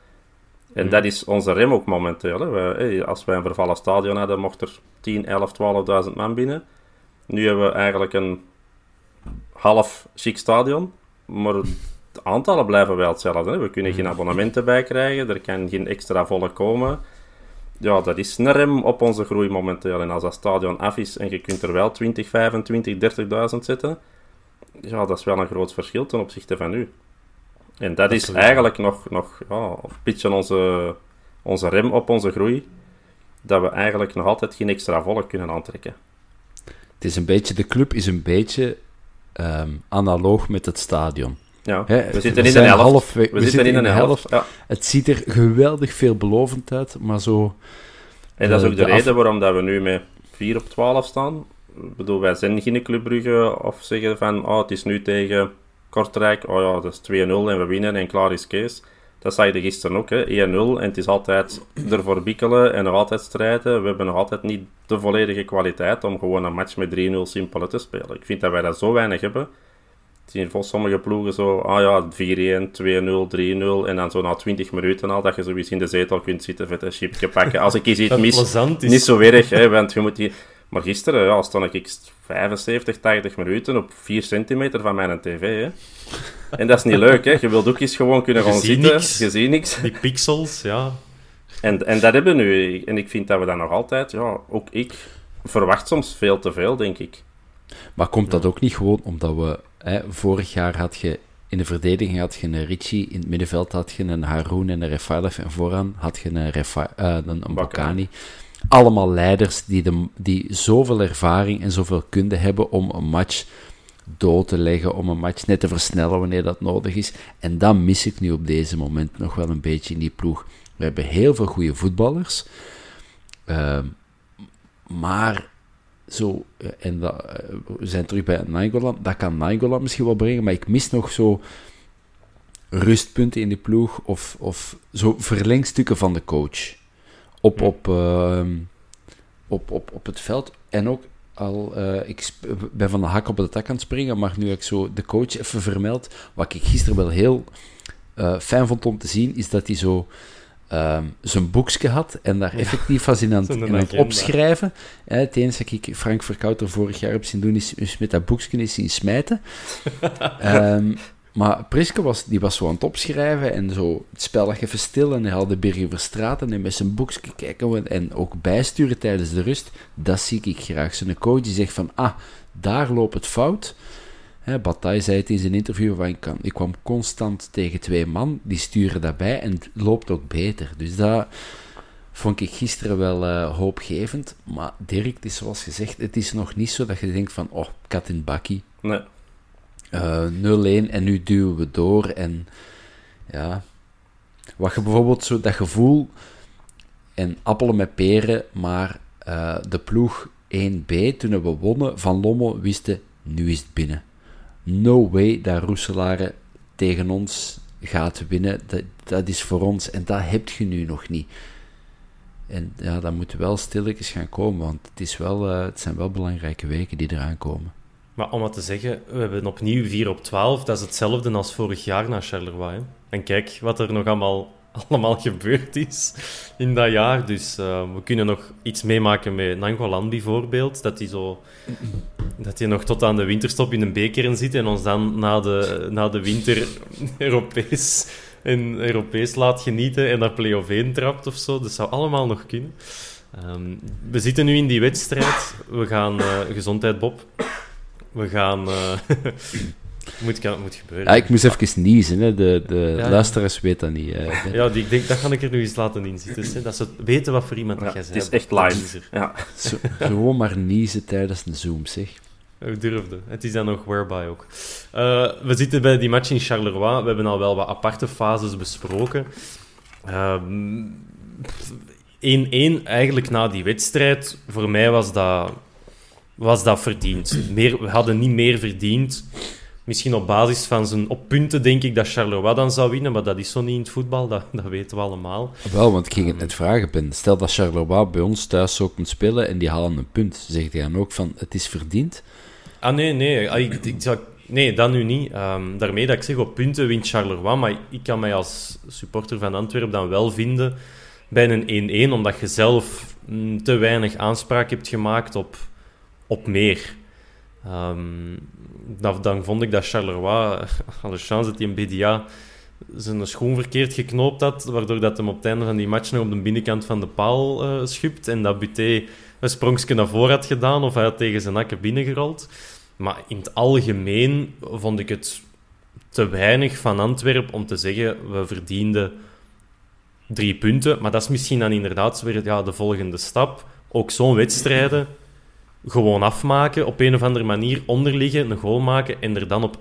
En hmm. dat is onze rem ook momenteel. Hè. Wij, als wij een vervallen stadion hadden, mocht er 10, 11, 12.000 man binnen. Nu hebben we eigenlijk een half chic stadion, maar de aantallen blijven wel hetzelfde. Hè. We kunnen geen abonnementen bij krijgen, er kan geen extra volle komen. Ja, dat is een rem op onze groei momenteel. En als dat stadion af is en je kunt er wel 20, 25, 30.000 zetten, ja, dat is wel een groot verschil ten opzichte van nu. En dat is eigenlijk nog, nog ja, een beetje onze, onze rem op onze groei, dat we eigenlijk nog altijd geen extra volk kunnen aantrekken. Het is een beetje, de club is een beetje um, analoog met het stadion. Ja, we zitten in zijn helft. halfweg- we, zitten in de helft. Ja. Het ziet er geweldig veelbelovend uit, maar zo... En dat is ook de, de af- reden waarom dat we nu met 4 op 12 staan. Ik bedoel, wij zijn geen Club Brugge of zeggen van, oh, het is nu tegen Kortrijk, oh ja, dat is 2-0 en we winnen en klaar is Kees. Dat zag je gisteren ook, hè. 1-0 en het is altijd ervoor bikkelen en nog altijd strijden. We hebben nog altijd niet de volledige kwaliteit om gewoon een match met 3-0 simpel te spelen. Ik vind dat wij dat zo weinig hebben. Voor sommige ploegen zo, ah ja, 4-1, 2-0, 3-0 en dan zo na 20 minuten al dat je zoiets in de zetel kunt zitten, vet een chipje pakken. Als ik eens iets Dat mis, niet zo erg, hè, want je moet die... Maar gisteren ja, stond ik 75, 80 minuten op 4 centimeter van mijn tv. Hè. En dat is niet leuk, hè. Je wilt ook eens gewoon kunnen gaan zitten. niks. Je ziet niks. Die pixels, ja. En, en dat hebben we nu. En ik vind dat we dat nog altijd, ja, ook ik, verwacht soms veel te veel, denk ik. Maar komt dat ook niet gewoon omdat we... Hè, vorig jaar had je... In de verdediging had je een Ricci, in het middenveld had je een Haroun en een Refailov, en vooraan had je een, Refa, eh, een, een. Allemaal leiders die, de, die zoveel ervaring en zoveel kunde hebben om een match dood te leggen, om een match net te versnellen wanneer dat nodig is. En dat mis ik nu op deze moment nog wel een beetje in die ploeg. We hebben heel veel goede voetballers, ehm, maar zo, eh, en dat, eh, we zijn terug bij Nainggolan, dat kan Nainggolan misschien wel brengen, maar ik mis nog zo rustpunten in die ploeg, of, of zo verlengstukken van de coach. Op, op, ehm, op, op, op het veld. En ook al, eh, ik ben van de hak op de tak aan het springen, maar nu heb ik zo de coach even vermeld. Wat ik gisteren wel heel fijn vond om te zien, is dat hij zo ehm, zijn boekje had en daar effectief was in aan, het- Zo'n in aan het agenda. opschrijven. Eh, het enige dat ik Frank Verkouter vorig jaar heb zien doen, is, is met dat boekje is zien smijten. Ehm, maar Priske was, die was zo aan het opschrijven en zo het spel lag even stil en hij had de Birger Verstraten en met zijn boekje kijken en ook bijsturen tijdens de rust. Dat zie ik graag. Zo'n coach die zegt van, ah, daar loopt het fout. Hè, Bataille zei het in zijn interview, van, ik, kan, ik kwam constant tegen twee man, die sturen daarbij en het loopt ook beter. Dus dat vond ik gisteren wel eh, hoopgevend. Maar Dirk, het is zoals gezegd, het is nog niet zo dat je denkt van, oh, kat in bakkie. Nee. Eh, 0-1 en nu duwen we door. En ja, wat je bijvoorbeeld zo dat gevoel en appelen met peren, maar eh, de ploeg 1B, toen we wonnen van Lommel, wisten nu is het binnen. No way dat Roeselare tegen ons gaat winnen. Dat, dat is voor ons en dat heb je nu nog niet. En ja, dat moet wel stilletjes gaan komen, want het, is wel, eh, het zijn wel belangrijke weken die eraan komen. Maar om wat te zeggen, we hebben opnieuw 4 op 12. Dat is hetzelfde als vorig jaar naar Charleroi. En kijk wat er nog allemaal, allemaal gebeurd is in dat jaar. Dus eh, we kunnen nog iets meemaken met Nangolan bijvoorbeeld. Dat hij zo... Dat hij nog tot aan de winterstop in een beker zit en ons dan na de, na de winter Europees, en Europees laat genieten en naar play-off 1 trapt of zo. Dat zou allemaal nog kunnen. Ehm, we zitten nu in die wedstrijd. We gaan... eh, gezondheid, Bob. We gaan... eh, moet, kan, moet gebeuren. Ja, ik moest even niezen, hè. de, de Ja. luisteraars weten dat niet. Ja, die, ik denk, dat ga ik er nu eens laten inzitten. Hè, dat ze weten wat voor iemand Ja, dat jij het bent. is echt live. Ja. Zo, gewoon maar niezen tijdens een Zoom, zeg. Hoe durfde. Het is dan nog whereby ook. Eh, we zitten bij die match in Charleroi. We hebben al wel wat aparte fases besproken. Ehm, 1-1, eigenlijk na die wedstrijd. Voor mij was dat, was dat verdiend. Meer, we hadden niet meer verdiend. Misschien op basis van zijn... Op punten denk ik dat Charleroi dan zou winnen, maar dat is zo niet in het voetbal. Dat, dat weten we allemaal. Wel, want ik ging het net vragen, Ben. Stel dat Charleroi bij ons thuis zo komt spelen en die halen een punt. Zegt hij dan ook van, het is verdiend? Ah, nee, nee. Ah, ik, ik zou, nee, dat nu niet. Ehm, daarmee dat ik zeg, op punten wint Charleroi. Maar ik kan mij als supporter van Antwerpen dan wel vinden bij een 1-1, omdat je zelf mm, te weinig aanspraak hebt gemaakt op, op meer. Ehm, dan vond ik dat Charleroi, alle chance dat hij een BDA zijn schoen verkeerd geknoopt had, waardoor dat hem op het einde van die match nog op de binnenkant van de paal eh schupt en dat Buté een sprongje naar voren had gedaan of hij had tegen zijn hakken binnengerold. Maar in het algemeen vond ik het te weinig van Antwerpen om te zeggen we verdienden drie punten. Maar dat is misschien dan inderdaad weer ja, de volgende stap. Ook zo'n wedstrijden gewoon afmaken, op een of andere manier onderliggen, een goal maken en er dan op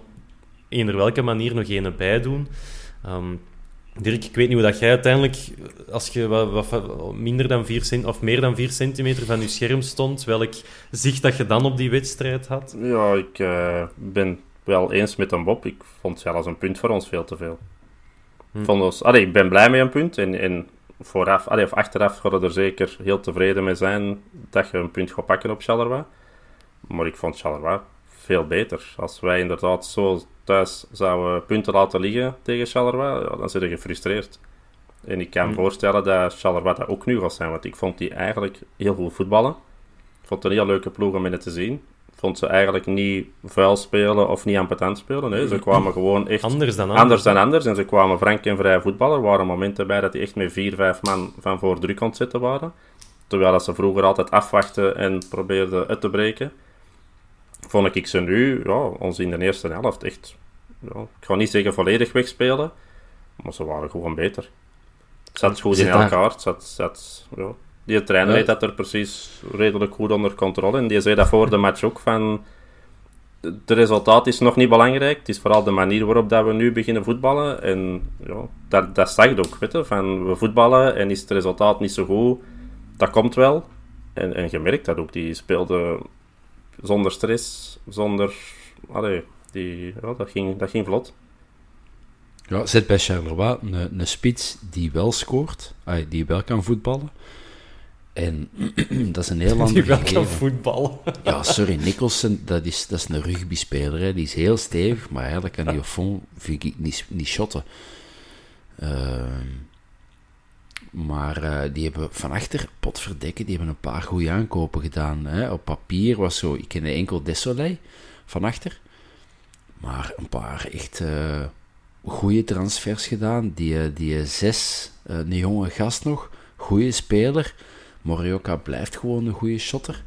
eender welke manier nog een bij doen. Ehm, Dirk, ik weet niet hoe dat jij uiteindelijk, als je wat, wat, minder dan 4 cent, of meer dan 4 centimeter van je scherm stond, welk zicht dat je dan op die wedstrijd had? Ja, ik uh, ben wel eens met een Bob. Ik vond zelfs een punt voor ons veel te veel. Hm. Vond ons, allee, ik ben blij met een punt. En, en vooraf, allee, of achteraf gaan we er zeker heel tevreden mee zijn dat je een punt gaat pakken op Charleroi. Maar ik vond Charleroi veel beter. Als wij inderdaad zo thuis zouden punten laten liggen tegen Charleroi, ja, dan zit je gefrustreerd. En ik kan me hm. voorstellen dat Charleroi dat ook nu gaat zijn, want ik vond die eigenlijk heel goed voetballen. Ik vond het een heel leuke ploeg om in te zien vond ze eigenlijk niet vuil spelen of niet ampetant spelen. Nee, ze mm. kwamen gewoon echt anders dan anders. dan anders. En ze kwamen frank en vrij voetballen. Er waren momenten bij dat die echt met vier, vijf man van voor druk ontzetten waren. Terwijl dat ze vroeger altijd afwachten en probeerden uit te breken. Vond ik ze nu, ja, ons in de eerste helft echt, ja, ik ga niet zeggen volledig wegspelen, maar ze waren gewoon beter. Het zat goed in elkaar. Het zat, zat, ja, die trainer heeft dat er precies redelijk goed onder controle. En die zei dat voor de match ook van... Het resultaat is nog niet belangrijk. Het is vooral de manier waarop dat we nu beginnen voetballen. En ja, dat, dat zag je ook. Weet je, van we voetballen en is het resultaat niet zo goed. Dat komt wel. En, en je merkt dat ook. Die speelde zonder stress, zonder... Allee, die, ja, dat, ging, dat ging vlot. Ja, zit bij Charleroi een, een spits die wel scoort, die wel kan voetballen. En dat is een heel ander Die wel voetbal. Ja, sorry, Nicholson, dat is, dat is een rugbyspeler. Die is heel stevig, maar eigenlijk kan die op fond, vind ik, niet, niet shotten. Ehm, maar uh, die hebben van achter, potverdekken, die hebben een paar goede aankopen gedaan. Hè. Op papier was zo, ik ken enkel Desolé van achter. Maar een paar echt uh, goede transfers gedaan. Die, eh, die zes, een jonge gast nog, goede speler Morioka blijft gewoon een goede shotter.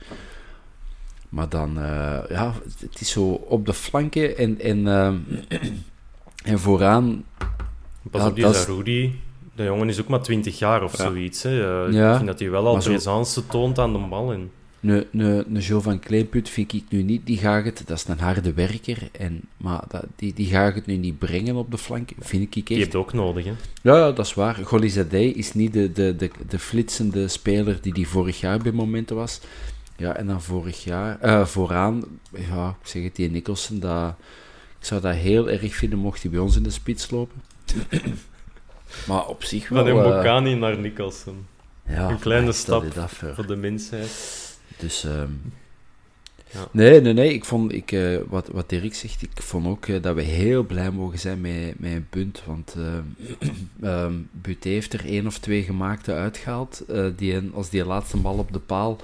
Maar dan, uh, ja, het is zo op de flanken en, en, uh, en vooraan. Pas op, die dat Rudy. De jongen is ook maar 20 jaar of zoiets. Hè. Ja, ik vind dat hij wel al presence toont aan de bal. En... Een, een, een Joe van Kleinput vind ik nu niet, die gaat het, dat is een harde werker, en, maar dat, die, die gaat het nu niet brengen op de flank, vind ik echt. Die heeft ook nodig, hè? Ja, ja dat is waar. Golizadeh is niet de, de, de, de flitsende speler die die vorig jaar bij momenten was. Ja, en dan vorig jaar, uh, vooraan, ja, ik zeg het, die Nicholson, dat, ik zou dat heel erg vinden mocht hij bij ons in de spits lopen. maar op zich wel... Van Mbokani uh, naar Nicholson. Ja, een kleine stap voor de mensheid. Dus... Um, ja. Nee, nee, nee. Ik vond, ik, uh, wat, wat Dirk zegt, ik vond ook uh, dat we heel blij mogen zijn met, met een punt. Want uh, um, Buté heeft er één of twee gemaakte uitgehaald. die, als die laatste bal op de paal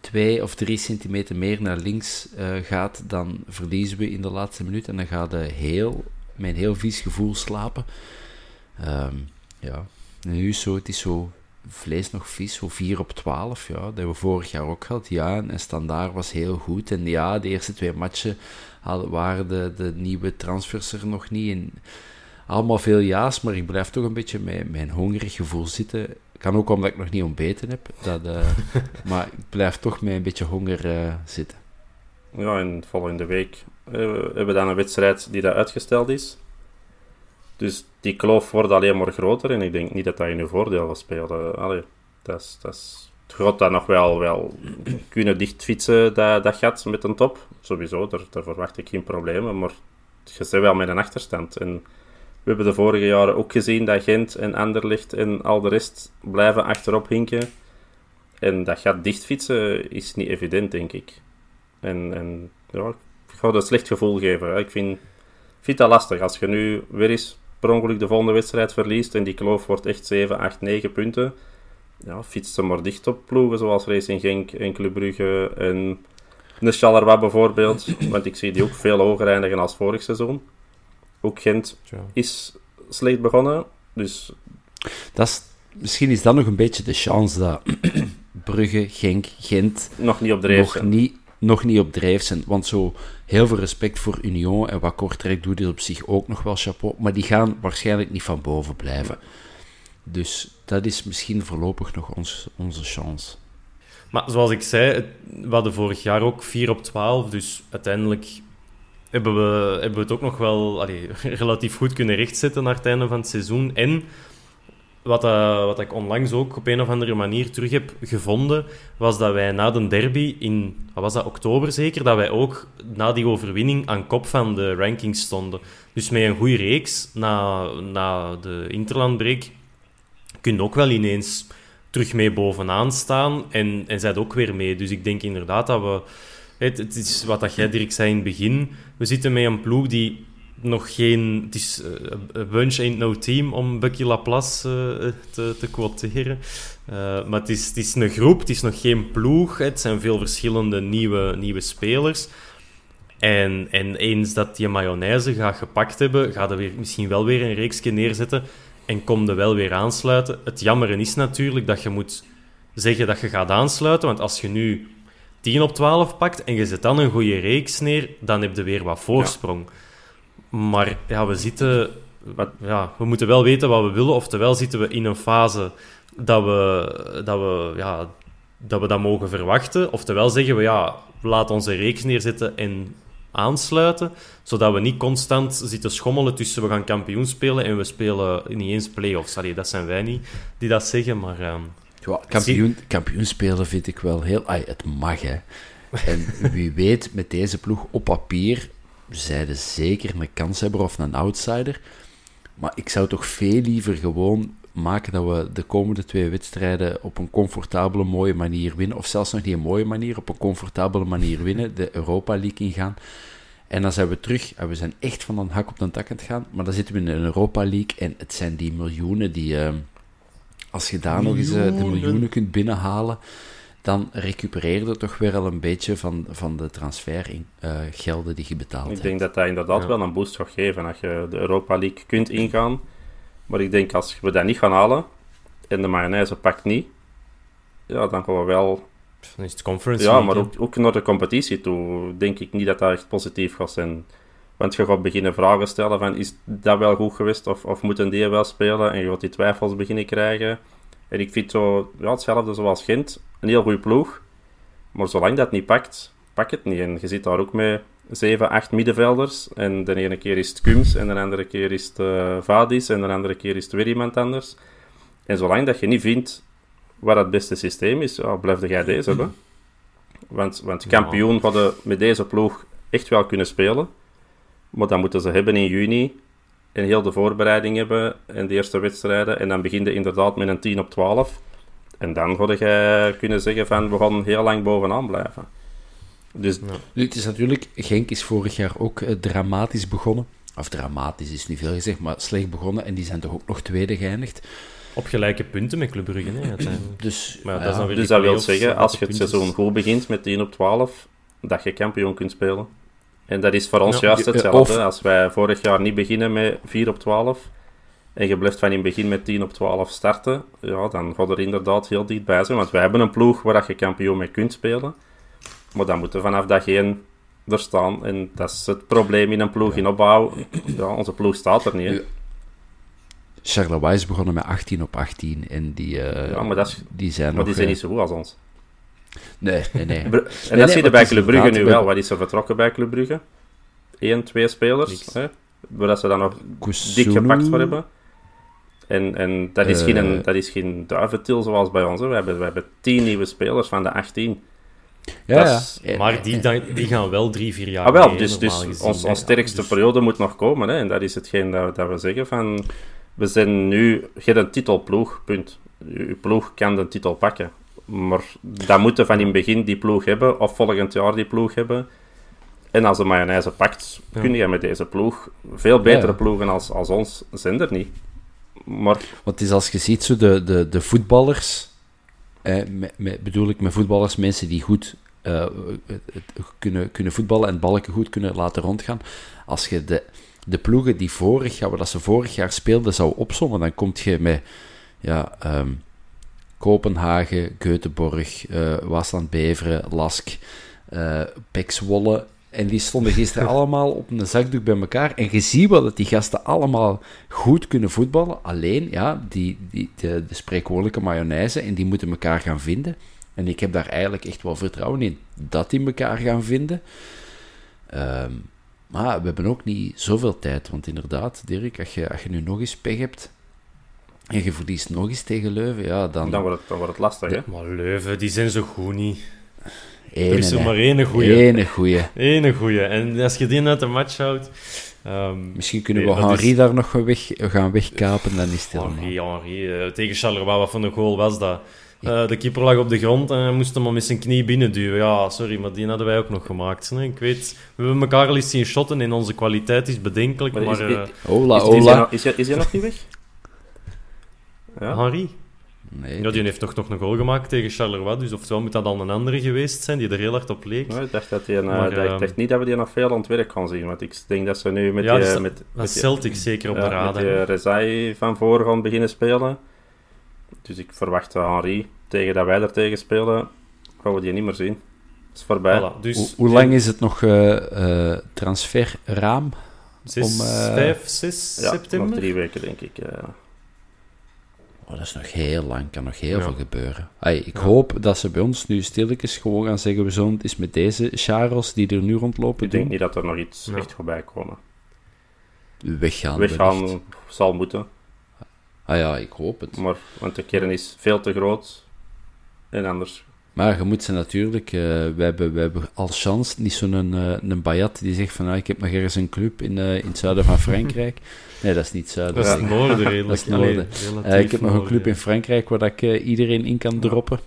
twee of drie centimeter meer naar links gaat, dan verliezen we in de laatste minuut. En dan gaat hij heel, met een heel vies gevoel slapen. Um, ja, nu is zo, het is zo vlees nog vies, zo 4 op 12. Ja, dat hebben we vorig jaar ook gehad. Ja, en Standaard was heel goed. En ja, de eerste twee matchen hadden, waren de, de nieuwe transfers er nog niet. in. allemaal veel ja's, maar ik blijf toch een beetje met mijn hongerig gevoel zitten. Kan ook omdat ik nog niet ontbeten heb. Dat, uh, maar ik blijf toch met een beetje honger uh, zitten. Ja, en volgende week uh, hebben we dan een wedstrijd die daar uitgesteld is. Dus die kloof wordt alleen maar groter en ik denk niet dat dat in uw voordeel gaat spelen. Allee, dat is, dat het gaat daar nog wel, wel kunnen dichtfietsen, dat, dat gat met een top. Sowieso, daar, daar verwacht ik geen problemen, maar je zit wel met een achterstand. En we hebben de vorige jaren ook gezien dat Gent en Anderlecht en al de rest blijven achterop hinken. En dat gat dichtfietsen is niet evident, denk ik. En, en ja, ik ga het een slecht gevoel geven. Ik vind, vind dat lastig. Als je nu weer eens per ongeluk de volgende wedstrijd verliest en die kloof wordt echt 7, 8, 9 punten, ja, fietst ze maar dicht op ploegen zoals Racing Genk en Club Brugge en de Charleroi bijvoorbeeld. Want ik zie die ook veel hoger eindigen als vorig seizoen. Ook Gent is slecht begonnen, dus... Dat is, misschien is dat nog een beetje de chance dat Brugge, Genk, Gent... Nog niet op de Nog niet nog niet op drijf zijn. Want zo heel veel respect voor Union en wat Kortrijk doet is op zich ook nog wel chapeau. Maar die gaan waarschijnlijk niet van boven blijven. Dus dat is misschien voorlopig nog ons, onze chance. Maar zoals ik zei, we hadden vorig jaar ook 4 op 12. Dus uiteindelijk hebben we, hebben we het ook nog wel allee, relatief goed kunnen rechtzetten naar het einde van het seizoen. En wat, uh, wat ik onlangs ook op een of andere manier terug heb gevonden, was dat wij na de derby in, wat was dat, oktober zeker, dat wij ook na die overwinning aan kop van de rankings stonden. Dus met een goede reeks na, na de interlandbreak kun je ook wel ineens terug mee bovenaan staan en, en zijt ook weer mee. Dus ik denk inderdaad dat we... Het, het is wat dat jij, Dirk, zei in het begin. We zitten met een ploeg die nog geen... Het is uh, bunch ain't no team, om Bucky Laplace uh, te, te quoteren. Uh, maar het is, het is een groep, het is nog geen ploeg. Het zijn veel verschillende nieuwe, nieuwe spelers. En, en eens dat die mayonaise gaat gepakt hebben, gaat er weer, misschien wel weer een reeksje neerzetten en kom er wel weer aansluiten. Het jammere is natuurlijk dat je moet zeggen dat je gaat aansluiten, want als je nu 10 op 12 pakt en je zet dan een goede reeks neer, dan heb je weer wat voorsprong. Maar ja, we zitten... Ja, we moeten wel weten wat we willen, oftewel zitten we in een fase dat we dat, we, ja, dat, we dat mogen verwachten, oftewel zeggen we ja, laat onze reeks neerzetten en aansluiten, zodat we niet constant zitten schommelen tussen we gaan kampioen spelen en we spelen niet eens play-offs. Allee, dat zijn wij niet die dat zeggen, maar... Um, ja, kampioen, kampioen spelen vind ik wel heel... Ay, het mag, hè. En wie weet, met deze ploeg op papier, zijde zeker een kanshebber of een outsider. Maar ik zou toch veel liever gewoon maken dat we de komende twee wedstrijden op een comfortabele, mooie manier winnen. Of zelfs nog niet een mooie manier, op een comfortabele manier winnen. De Europa League ingaan. En dan zijn we terug en we zijn echt van een hak op de tak aan het gaan. Maar dan zitten we in een Europa League en het zijn die miljoenen die, uh, als je daar nog eens uh, de miljoenen kunt binnenhalen, dan recupereer je toch weer al een beetje van, van de transfergelden uh, die je betaald hebt. Ik denk dat dat inderdaad ja. wel een boost gaat geven als je de Europa League kunt ingaan. Maar ik denk als we dat niet gaan halen en de mayonaise pakt niet, ja, dan gaan we wel dan is het conference Ja, maar ook, ook, naar de competitie toe denk ik niet dat dat echt positief gaat zijn. Want je gaat beginnen vragen stellen van, is dat wel goed geweest of, of moeten die wel spelen? En je gaat die twijfels beginnen krijgen. En ik vind zo, ja, hetzelfde zoals Gent, een heel goede ploeg. Maar zolang dat niet pakt, pak het niet. En je zit daar ook met 7, 8 middenvelders. En de ene keer is het Kums, en de andere keer is het uh, Vadis, en de andere keer is het weer iemand anders. En zolang dat je niet vindt wat het beste systeem is, ja, blijf jij deze hebben. Want, want kampioen hadden met deze ploeg echt wel kunnen spelen. Maar dan moeten ze hebben in juni. En heel de voorbereiding hebben. En de eerste wedstrijden. En dan begin je inderdaad met een 10 op 12. En dan hadden jij kunnen zeggen van we gaan heel lang bovenaan blijven. Dus... Nu, het is natuurlijk, Genk is vorig jaar ook uh, dramatisch begonnen. Of dramatisch is niet veel gezegd, maar slecht begonnen. En die zijn toch ook nog tweede geëindigd. Op gelijke punten met Club Brugge, hè, Dus, maar dat, ja, dus dat wil zeggen, als je het seizoen goed begint met 10 op 12, dat je kampioen kunt spelen. En dat is voor ons ja, juist hetzelfde. Of... Als wij vorig jaar niet beginnen met 4 op 12 en je blijft van in het begin met 10 op 12 starten, ja, dan gaat er inderdaad heel dichtbij zijn. Want wij hebben een ploeg waar je kampioen mee kunt spelen. Maar dan moeten vanaf dag 1 er staan. En dat is het probleem in een ploeg in opbouw. Ja, onze ploeg staat er niet. Charleroi is begonnen met 18 op 18 en die, uh, ja, maar dat is, die zijn maar die zijn niet zo goed als ons. Nee, nee, nee. en dat nee, zie je bij Club Brugge nu wel. Wat is er vertrokken bij Club Brugge? Eén, twee spelers, hè, waar ze dan nog dik gepakt voor hebben. En, en dat, is uh, geen, dat is geen duiventil zoals bij ons. Hè. We, hebben, we hebben tien nieuwe spelers van de 18. Ja, ja. Maar die, die gaan wel drie, vier jaar ah, wel, mee, dus, dus gezien, ons, ons sterkste dus... periode moet nog komen. Hè. En dat is hetgeen dat, dat we zeggen van we zijn nu geen een titelploeg, punt. Uw ploeg kan de titel pakken. Maar dan moeten van in het begin die ploeg hebben, of volgend jaar die ploeg hebben. En als de mayonaise pakt, ja. kun je met deze ploeg veel betere ja. ploegen als, als ons zijn er niet. Maar... Want het is als je ziet, zo de, de, de voetballers, eh, met, met, bedoel ik met voetballers, mensen die goed uh, kunnen, kunnen voetballen en balken goed kunnen laten rondgaan. Als je de de ploegen die vorig jaar, dat ze vorig jaar speelden, zou opzommen, dan kom je met ja, um, Kopenhagen, Göteborg, uh, Waasland Beveren, Lask, uh, Pek Zwolle. En die stonden gisteren allemaal op een zakdoek bij elkaar. En je ziet wel dat die gasten allemaal goed kunnen voetballen. Alleen, ja, die, die, de, de spreekwoordelijke mayonaise. En die moeten elkaar gaan vinden. En ik heb daar eigenlijk echt wel vertrouwen in dat die elkaar gaan vinden. Um, Maar we hebben ook niet zoveel tijd. Want inderdaad, Dirk, als je, als je nu nog eens pech hebt en je verliest nog eens tegen Leuven, ja, dan... Dan wordt het, dan wordt het lastig, hè? Maar Leuven, die zijn zo goed niet. Ene, er is er maar één goeie. Ene goeie. Ene goeie. En als je die uit de match houdt... ehm, Misschien kunnen Nee, we Henri is- daar nog weg, gaan wegkapen, dan is het helemaal... Henri, Henri. eh, tegen Charleroi, wat voor een goal was dat? Eh, de keeper lag op de grond en hij moest hem al met zijn knie binnenduwen. Ja, sorry, maar die hadden wij ook nog gemaakt. hè. Ik weet, we hebben elkaar al eens zien shotten en onze kwaliteit is bedenkelijk, Maar maar... is- eh, Hola, Is, hij, is hij nog niet weg? Ja? Henri? Nee, Ja, die heeft toch nog een goal gemaakt tegen Charleroi, dus oftewel moet dat dan een andere geweest zijn die er heel hard op leek. Nee, ik dacht, dat die, een, eh, Maar, dat- ik ehm, dacht niet dat we die nog veel aan het werk gaan zien. Want ik denk dat ze nu met Ja, die, dus met, dat met die- Celtic zeker op de met radar. die Rezai van voor gaan beginnen spelen. Dus ik verwacht dat Henri, tegen dat wij er tegen spelen, gaan we die niet meer zien. Het is voorbij. Voilà, dus Hoe, hoe lang is het nog eh, eh, transferraam? Om, eh, vijf, zes ja, september? nog drie weken denk ik. Oh, dat is nog heel lang, kan nog heel Ja. veel gebeuren. Ay, ik hoop dat ze bij ons nu stilletjes gewoon gaan zeggen, we zullen het eens met deze Charles die er nu rondlopen Ik denk niet dat er nog iets Ja. echt voorbij komen. Weggaan. Weggaan zal moeten, Ah ja, ik hoop het. maar, want de kern is veel te groot. En anders Maar je moet ze natuurlijk, eh, we, hebben, we hebben als chance niet zo'n eh, een Bayat die zegt van, ah, ik heb nog ergens een club in, eh, in het zuiden van Frankrijk. Nee, dat is niet het zuiden. Dat is het noorden redelijk. Dat is Allee, noorden. Eh, ik heb nog een club ja. in Frankrijk waar dat ik iedereen in kan droppen.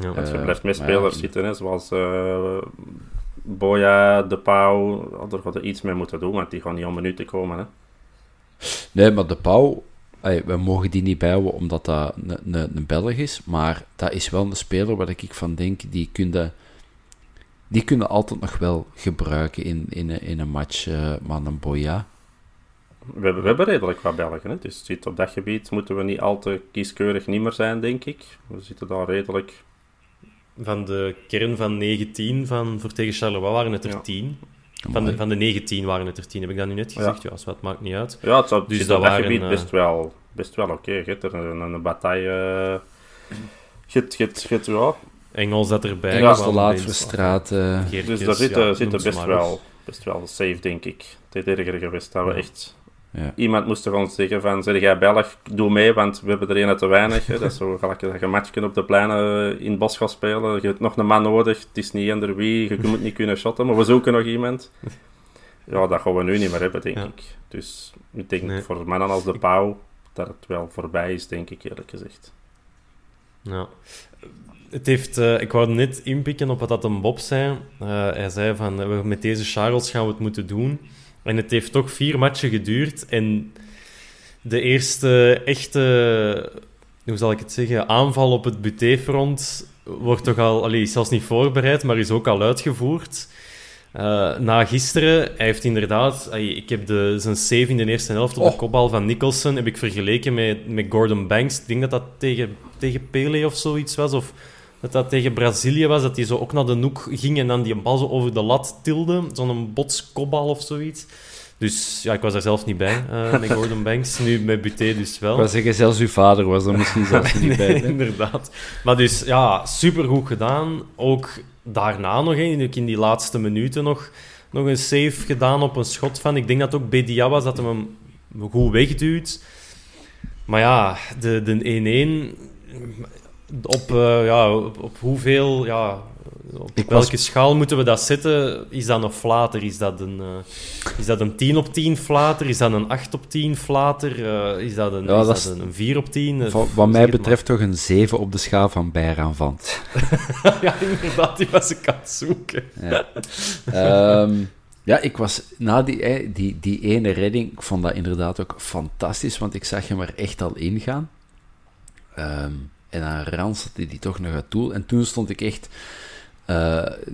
Ja. Want je blijft met spelers zitten, hè, zoals eh Boya, De Pauw. Daar gaat er iets mee moeten doen, want die gaan niet om minuten komen. Hè. Nee, maar de Pauw, we mogen die niet bijhouden omdat dat een, een, een Belg is, maar dat is wel een speler waar ik van denk, die kunnen, die kunnen altijd nog wel gebruiken in, in, een- in een match, eh maar een Boya. We, hebben, we hebben redelijk wat Belgen, hè. dus zit op dat gebied moeten we niet al te kieskeurig niet meer zijn, denk ik. We zitten daar redelijk... Van de kern van 19 van, voor tegen Charleroi waren het er Ja. 10. Van de, van de 19 waren het er 10, heb ik dat nu net gezegd? Ja, dus dat maakt niet uit. Ja, het, zou, Dus zit dat op dat waren, gebied eh, best wel, best wel oké. Je hebt er een, een, bataille... eh, hebt- je hebt- ja. Engels dat erbij. Engels kwam, laat Verstraat. Geertjes, Dus daar zitten, ja, best, wel, best wel safe, denk ik. Het is erger geweest dat we Ja. echt... ja. Iemand moest toch ons zeggen van, zeg jij Belg, doe mee, want we hebben er een te weinig. Hè. Dat is zo gelijk dat je een matchje op de pleinen in het bos gaat spelen. Je hebt nog een man nodig, het is niet eender wie, je moet niet kunnen shotten, maar we zoeken nog iemand. Ja, dat gaan we nu niet meer hebben, denk Ja. ik. Dus ik denk Nee. voor mannen als de Pauw dat het wel voorbij is, denk ik eerlijk gezegd. Ja. Het heeft, eh, ik wou net inpikken op wat dat een Bob zei. Eh, hij zei van, eh, we- met deze Charles gaan we het moeten doen. En het heeft toch vier matchen geduurd. En de eerste echte, hoe zal ik het zeggen, aanval op het butéfront wordt toch al, allee, is zelfs niet voorbereid, maar is ook al uitgevoerd. Eh, na gisteren, hij heeft inderdaad, allee, ik heb de, zijn save in de eerste helft op de Oh. kopbal van Nicholson heb ik vergeleken met, met Gordon Banks. Ik denk dat dat tegen, tegen Pele of zoiets was, of dat dat tegen Brazilië was, dat hij zo ook naar de hoek ging en dan die bal zo over de lat tilde. Zo'n botskopbal of zoiets. Dus ja, ik was daar zelf niet bij eh, met Gordon Banks. Nu met Buté dus wel. Ik wou zeggen, zelfs uw vader was er misschien zelfs niet bij. Nee, inderdaad. Maar dus, ja, supergoed gedaan. Ook daarna nog, in die laatste minuten nog, nog een save gedaan op een schot van... Ik denk dat ook Bedia was, dat hem hem goed wegduwt. Maar ja, de, de 1-1... Op, eh, ja, op, op hoeveel... Ja, op Ik welke was- schaal moeten we dat zetten? Is dat nog flater? Is dat een, eh, is dat een 10 op 10 flater? Is dat een 8 op 10 flater? Eh, is dat een, Ja, is dat is- een, een 4 op 10? Eh, Wat, mij maar. betreft toch een 7 op de schaal van Bijraan vant. ja, inderdaad, die was ik aan het zoeken. Ja. Ehm, ja, ik was na die, die, die ene redding, ik vond dat inderdaad ook fantastisch, want ik zag hem er echt al ingaan. Ehm en aan Rans hij die toch nog uit doel. En toen stond ik echt...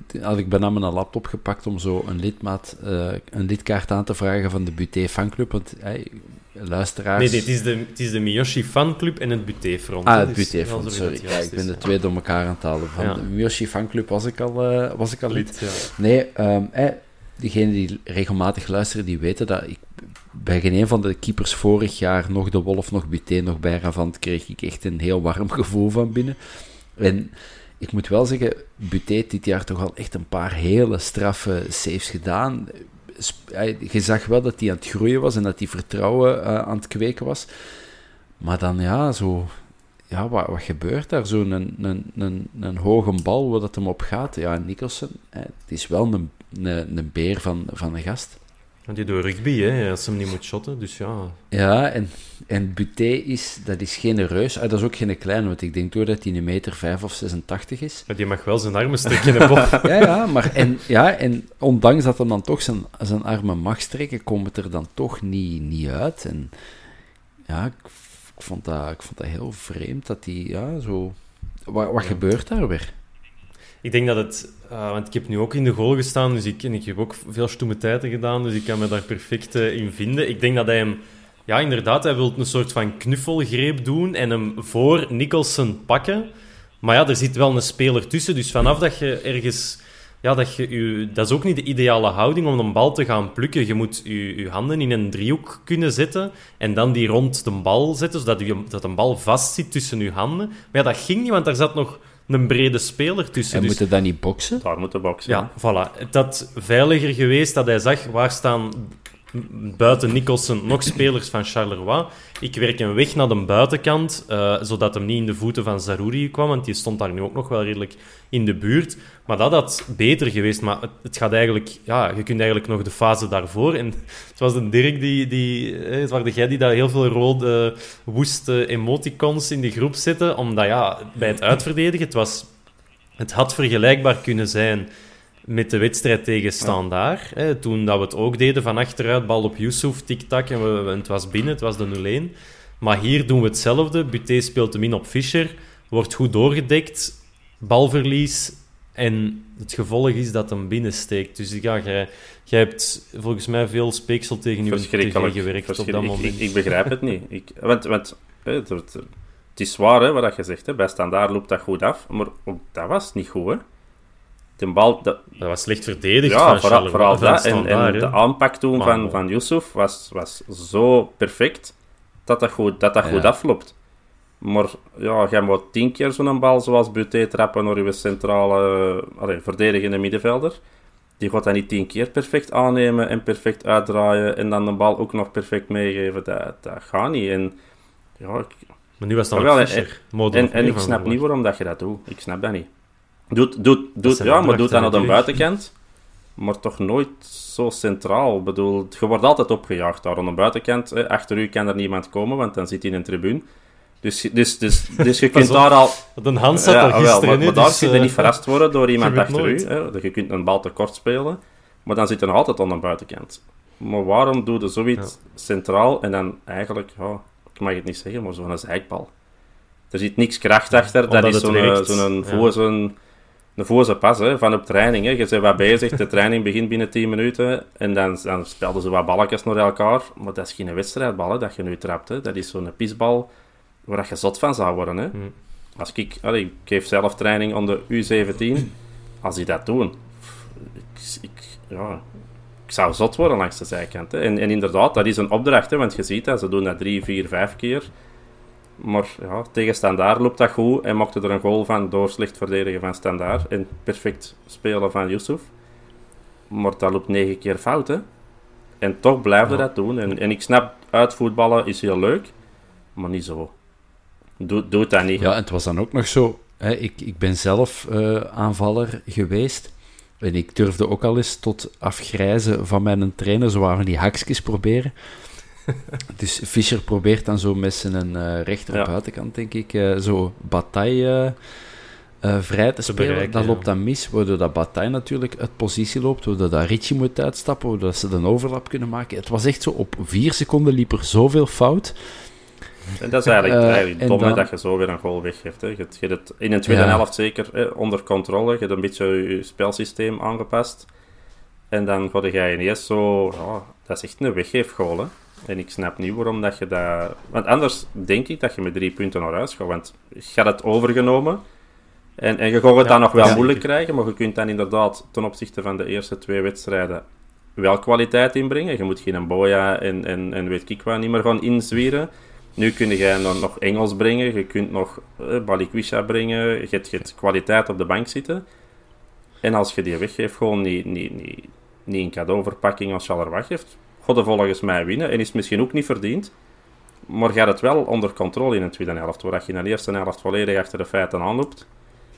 toen had ik bijna mijn laptop gepakt om zo een lidmaat, eh, een lidkaart aan te vragen van de Buté fanclub, want eh, luisteraars... Nee, nee, het is de, het is de Miyoshi fanclub en het Buté-front. Ah, hè, het Buté front, sorry. Ja, ik ben de twee door elkaar aan het halen. Van Ja. de Miyoshi fanclub was ik al, eh, was ik al lid. Lid, ja. Nee, eh, diegenen die regelmatig luisteren, die weten dat ik bij geen een van de keepers vorig jaar, nog de Wolf, nog Buté, nog Bijravant, kreeg ik echt een heel warm gevoel van binnen. En ik moet wel zeggen, Buté heeft dit jaar toch al echt een paar hele straffe saves gedaan. je zag wel dat hij aan het groeien was en dat hij vertrouwen uh, aan het kweken was. Maar dan ja, zo ja, wat, wat gebeurt daar? Zo'n een, een, een, een hoge bal waar dat hem op gaat. Ja, Nicholson, het is wel een, een, een beer van, van een gast. Die door rugby, hè, als hem niet moet shotten, dus ja. Ja, en, en Buté is, dat is geen reus. Ah, dat is ook geen kleine, want ik denk door dat hij een meter 5 of 86 is. Maar die mag wel zijn armen strekken, Bob. ja, ja, maar en, ja, en ondanks dat hij dan toch zijn, zijn armen mag strekken, komt het er dan toch niet, niet uit. En ja, ik ik vond dat, ik vond dat heel vreemd dat die, ja, zo... Wat, wat gebeurt daar weer? Ik denk dat het... Uh, want ik heb nu ook in de goal gestaan, dus ik, en ik heb ook veel stoeme tijden gedaan, dus ik kan me daar perfect uh, in vinden. Ik denk dat hij hem... Ja, inderdaad, hij wil een soort van knuffelgreep doen en hem voor Nicholson pakken. Maar ja, er zit wel een speler tussen, dus vanaf dat je ergens ja, dat, je, je, dat is ook niet de ideale houding om een bal te gaan plukken. Je moet je, je handen in een driehoek kunnen zetten en dan die rond de bal zetten, zodat je, dat een bal vast zit tussen je handen. Maar ja, dat ging niet, want daar zat nog een brede speler tussen. En dus... moeten dat niet boksen? Daar moeten boksen. Ja, voilà. Het had veiliger geweest dat hij zag waar staan buiten Nicholson nog spelers van Charleroi. Ik werk hem weg naar de buitenkant, uh, zodat hem niet in de voeten van Zarouri kwam, want die stond daar nu ook nog wel redelijk in de buurt. Maar dat had beter geweest. Maar het, het gaat eigenlijk... Ja, je kunt eigenlijk nog de fase daarvoor... En het was een Dirk die... die het waren jij die daar heel veel rode, woeste emoticons in de groep zette. Omdat ja, bij het uitverdedigen, het was... Het had vergelijkbaar kunnen zijn met de wedstrijd tegen Standaard. Hè, toen dat we het ook deden van achteruit, bal op Yusuf, tik-tak en, het was binnen, het was de 0-1. Maar hier doen we hetzelfde. Buté speelt hem in op Fischer, wordt goed doorgedekt, balverlies en het gevolg is dat hem binnensteekt. Dus ja, jij, jij hebt volgens mij veel speeksel tegen je gewerkt op dat moment. Ik, ik, begrijp het niet. Ik, want, want het, het, is waar, hè, wat je zegt. Hè. Bij Standaard loopt dat goed af, maar ook dat was niet goed, hè de bal... Dat, dat was slecht verdedigd ja, van vooral, vooral dat. En, en de aanpak toen van, van Yusuf was, was zo perfect dat dat goed, dat dat goed afloopt. Maar ja, jij moet tien keer zo'n bal zoals Buté trappen naar je centrale allez, verdedigende middenvelder. Die gaat dat niet tien keer perfect aannemen en perfect uitdraaien en dan de bal ook nog perfect meegeven. Dat, dat gaat niet. En, ja, ik, maar nu was dat wel en, en, en ik snap niet waarom dat je dat doet. Ik snap dat niet. Doet, doet, doet, ja, maar doet dat aan de buitenkant. Maar toch nooit zo centraal. Ik bedoel, je wordt altijd opgejaagd daar aan de buitenkant. Achter u kan er niemand komen, want dan zit hij in een tribune. Dus, dus, dus, dus je kunt daar al... een Hans zat ja, gisteren, wel, maar, daar dus, kun je niet eh, verrast worden door iemand achter u. Hè. Je kunt een bal tekort spelen, maar dan zit er nog altijd aan de buitenkant. Maar waarom doe je zoiets centraal en dan eigenlijk, ja, ik mag het niet zeggen, maar zo'n zijkbal? Er zit niks kracht achter, dat is zo'n zo'n ja een voze pas hè, van op training. Hè. Je bent wat bezig, de training begint binnen 10 minuten en dan, dan spelden ze wat balletjes naar elkaar. Maar dat is geen wedstrijdbal hè, dat je nu trapt. Hè. Dat is zo'n pisbal waar je zot van zou worden. Hè. Hmm. Als ik, allee, ik geef zelf training onder U17. Als die dat doen, ik, ik, ja, ik zou zot worden langs de zijkant. Hè. En, en inderdaad, dat is een opdracht, hè, want je ziet dat, ze doen dat drie, vier, vijf keer. Maar ja, tegen Standaard loopt dat goed en mocht er een goal van door slecht verdedigen van Standaard en perfect spelen van Yusuf. Maar dat loopt negen keer fout, hè. En toch blijven ja. dat doen. En, en ik snap, uitvoetballen is heel leuk, maar niet zo. Doe, doe dat niet. Ja, en het was dan ook nog zo... Hè, ik, ik ben zelf uh, aanvaller geweest. En ik durfde ook al eens tot afgrijzen van mijn trainer. Zo waren die hakjes proberen. dus Fischer probeert dan zo met zijn uh, rechter buitenkant, denk ik, uh, zo bataille uh, vrij te, spelen. dat loopt dan mis, waardoor dat Bataille natuurlijk uit positie loopt, waardoor dat Ritchie moet uitstappen, waardoor ze een overlap kunnen maken. Het was echt zo, op vier seconden liep er zoveel fout. En dat is eigenlijk, eigenlijk dom dan... dat je zo weer een goal weggeeft. Hè. Je, je het in een tweede helft zeker onder controle. Je hebt een beetje je spelsysteem aangepast. En dan ga je ineens zo... Dat is echt een weggeefgoal, hè. En ik snap niet waarom dat je dat... Want anders denk ik dat je met drie punten naar huis gaat. Want je gaat het overgenomen. En, en je gaat het dan nog wel moeilijk krijgen. Maar je kunt dan inderdaad ten opzichte van de eerste twee wedstrijden wel kwaliteit inbrengen. Je moet geen Boya en, en, en weet ik wat niet meer gaan inzwieren. Nu kun je nog, nog Engels brengen. Je kunt nog eh, Balikwisha brengen. Je hebt, je hebt kwaliteit op de bank zitten. En als je die weggeeft, gewoon niet, niet, niet, niet een cadeauverpakking als Charleroi God volgens mij winnen. En is misschien ook niet verdiend. Maar gaat het wel onder controle in een tweede helft, waar je in de eerste helft volledig achter de feiten aanloopt.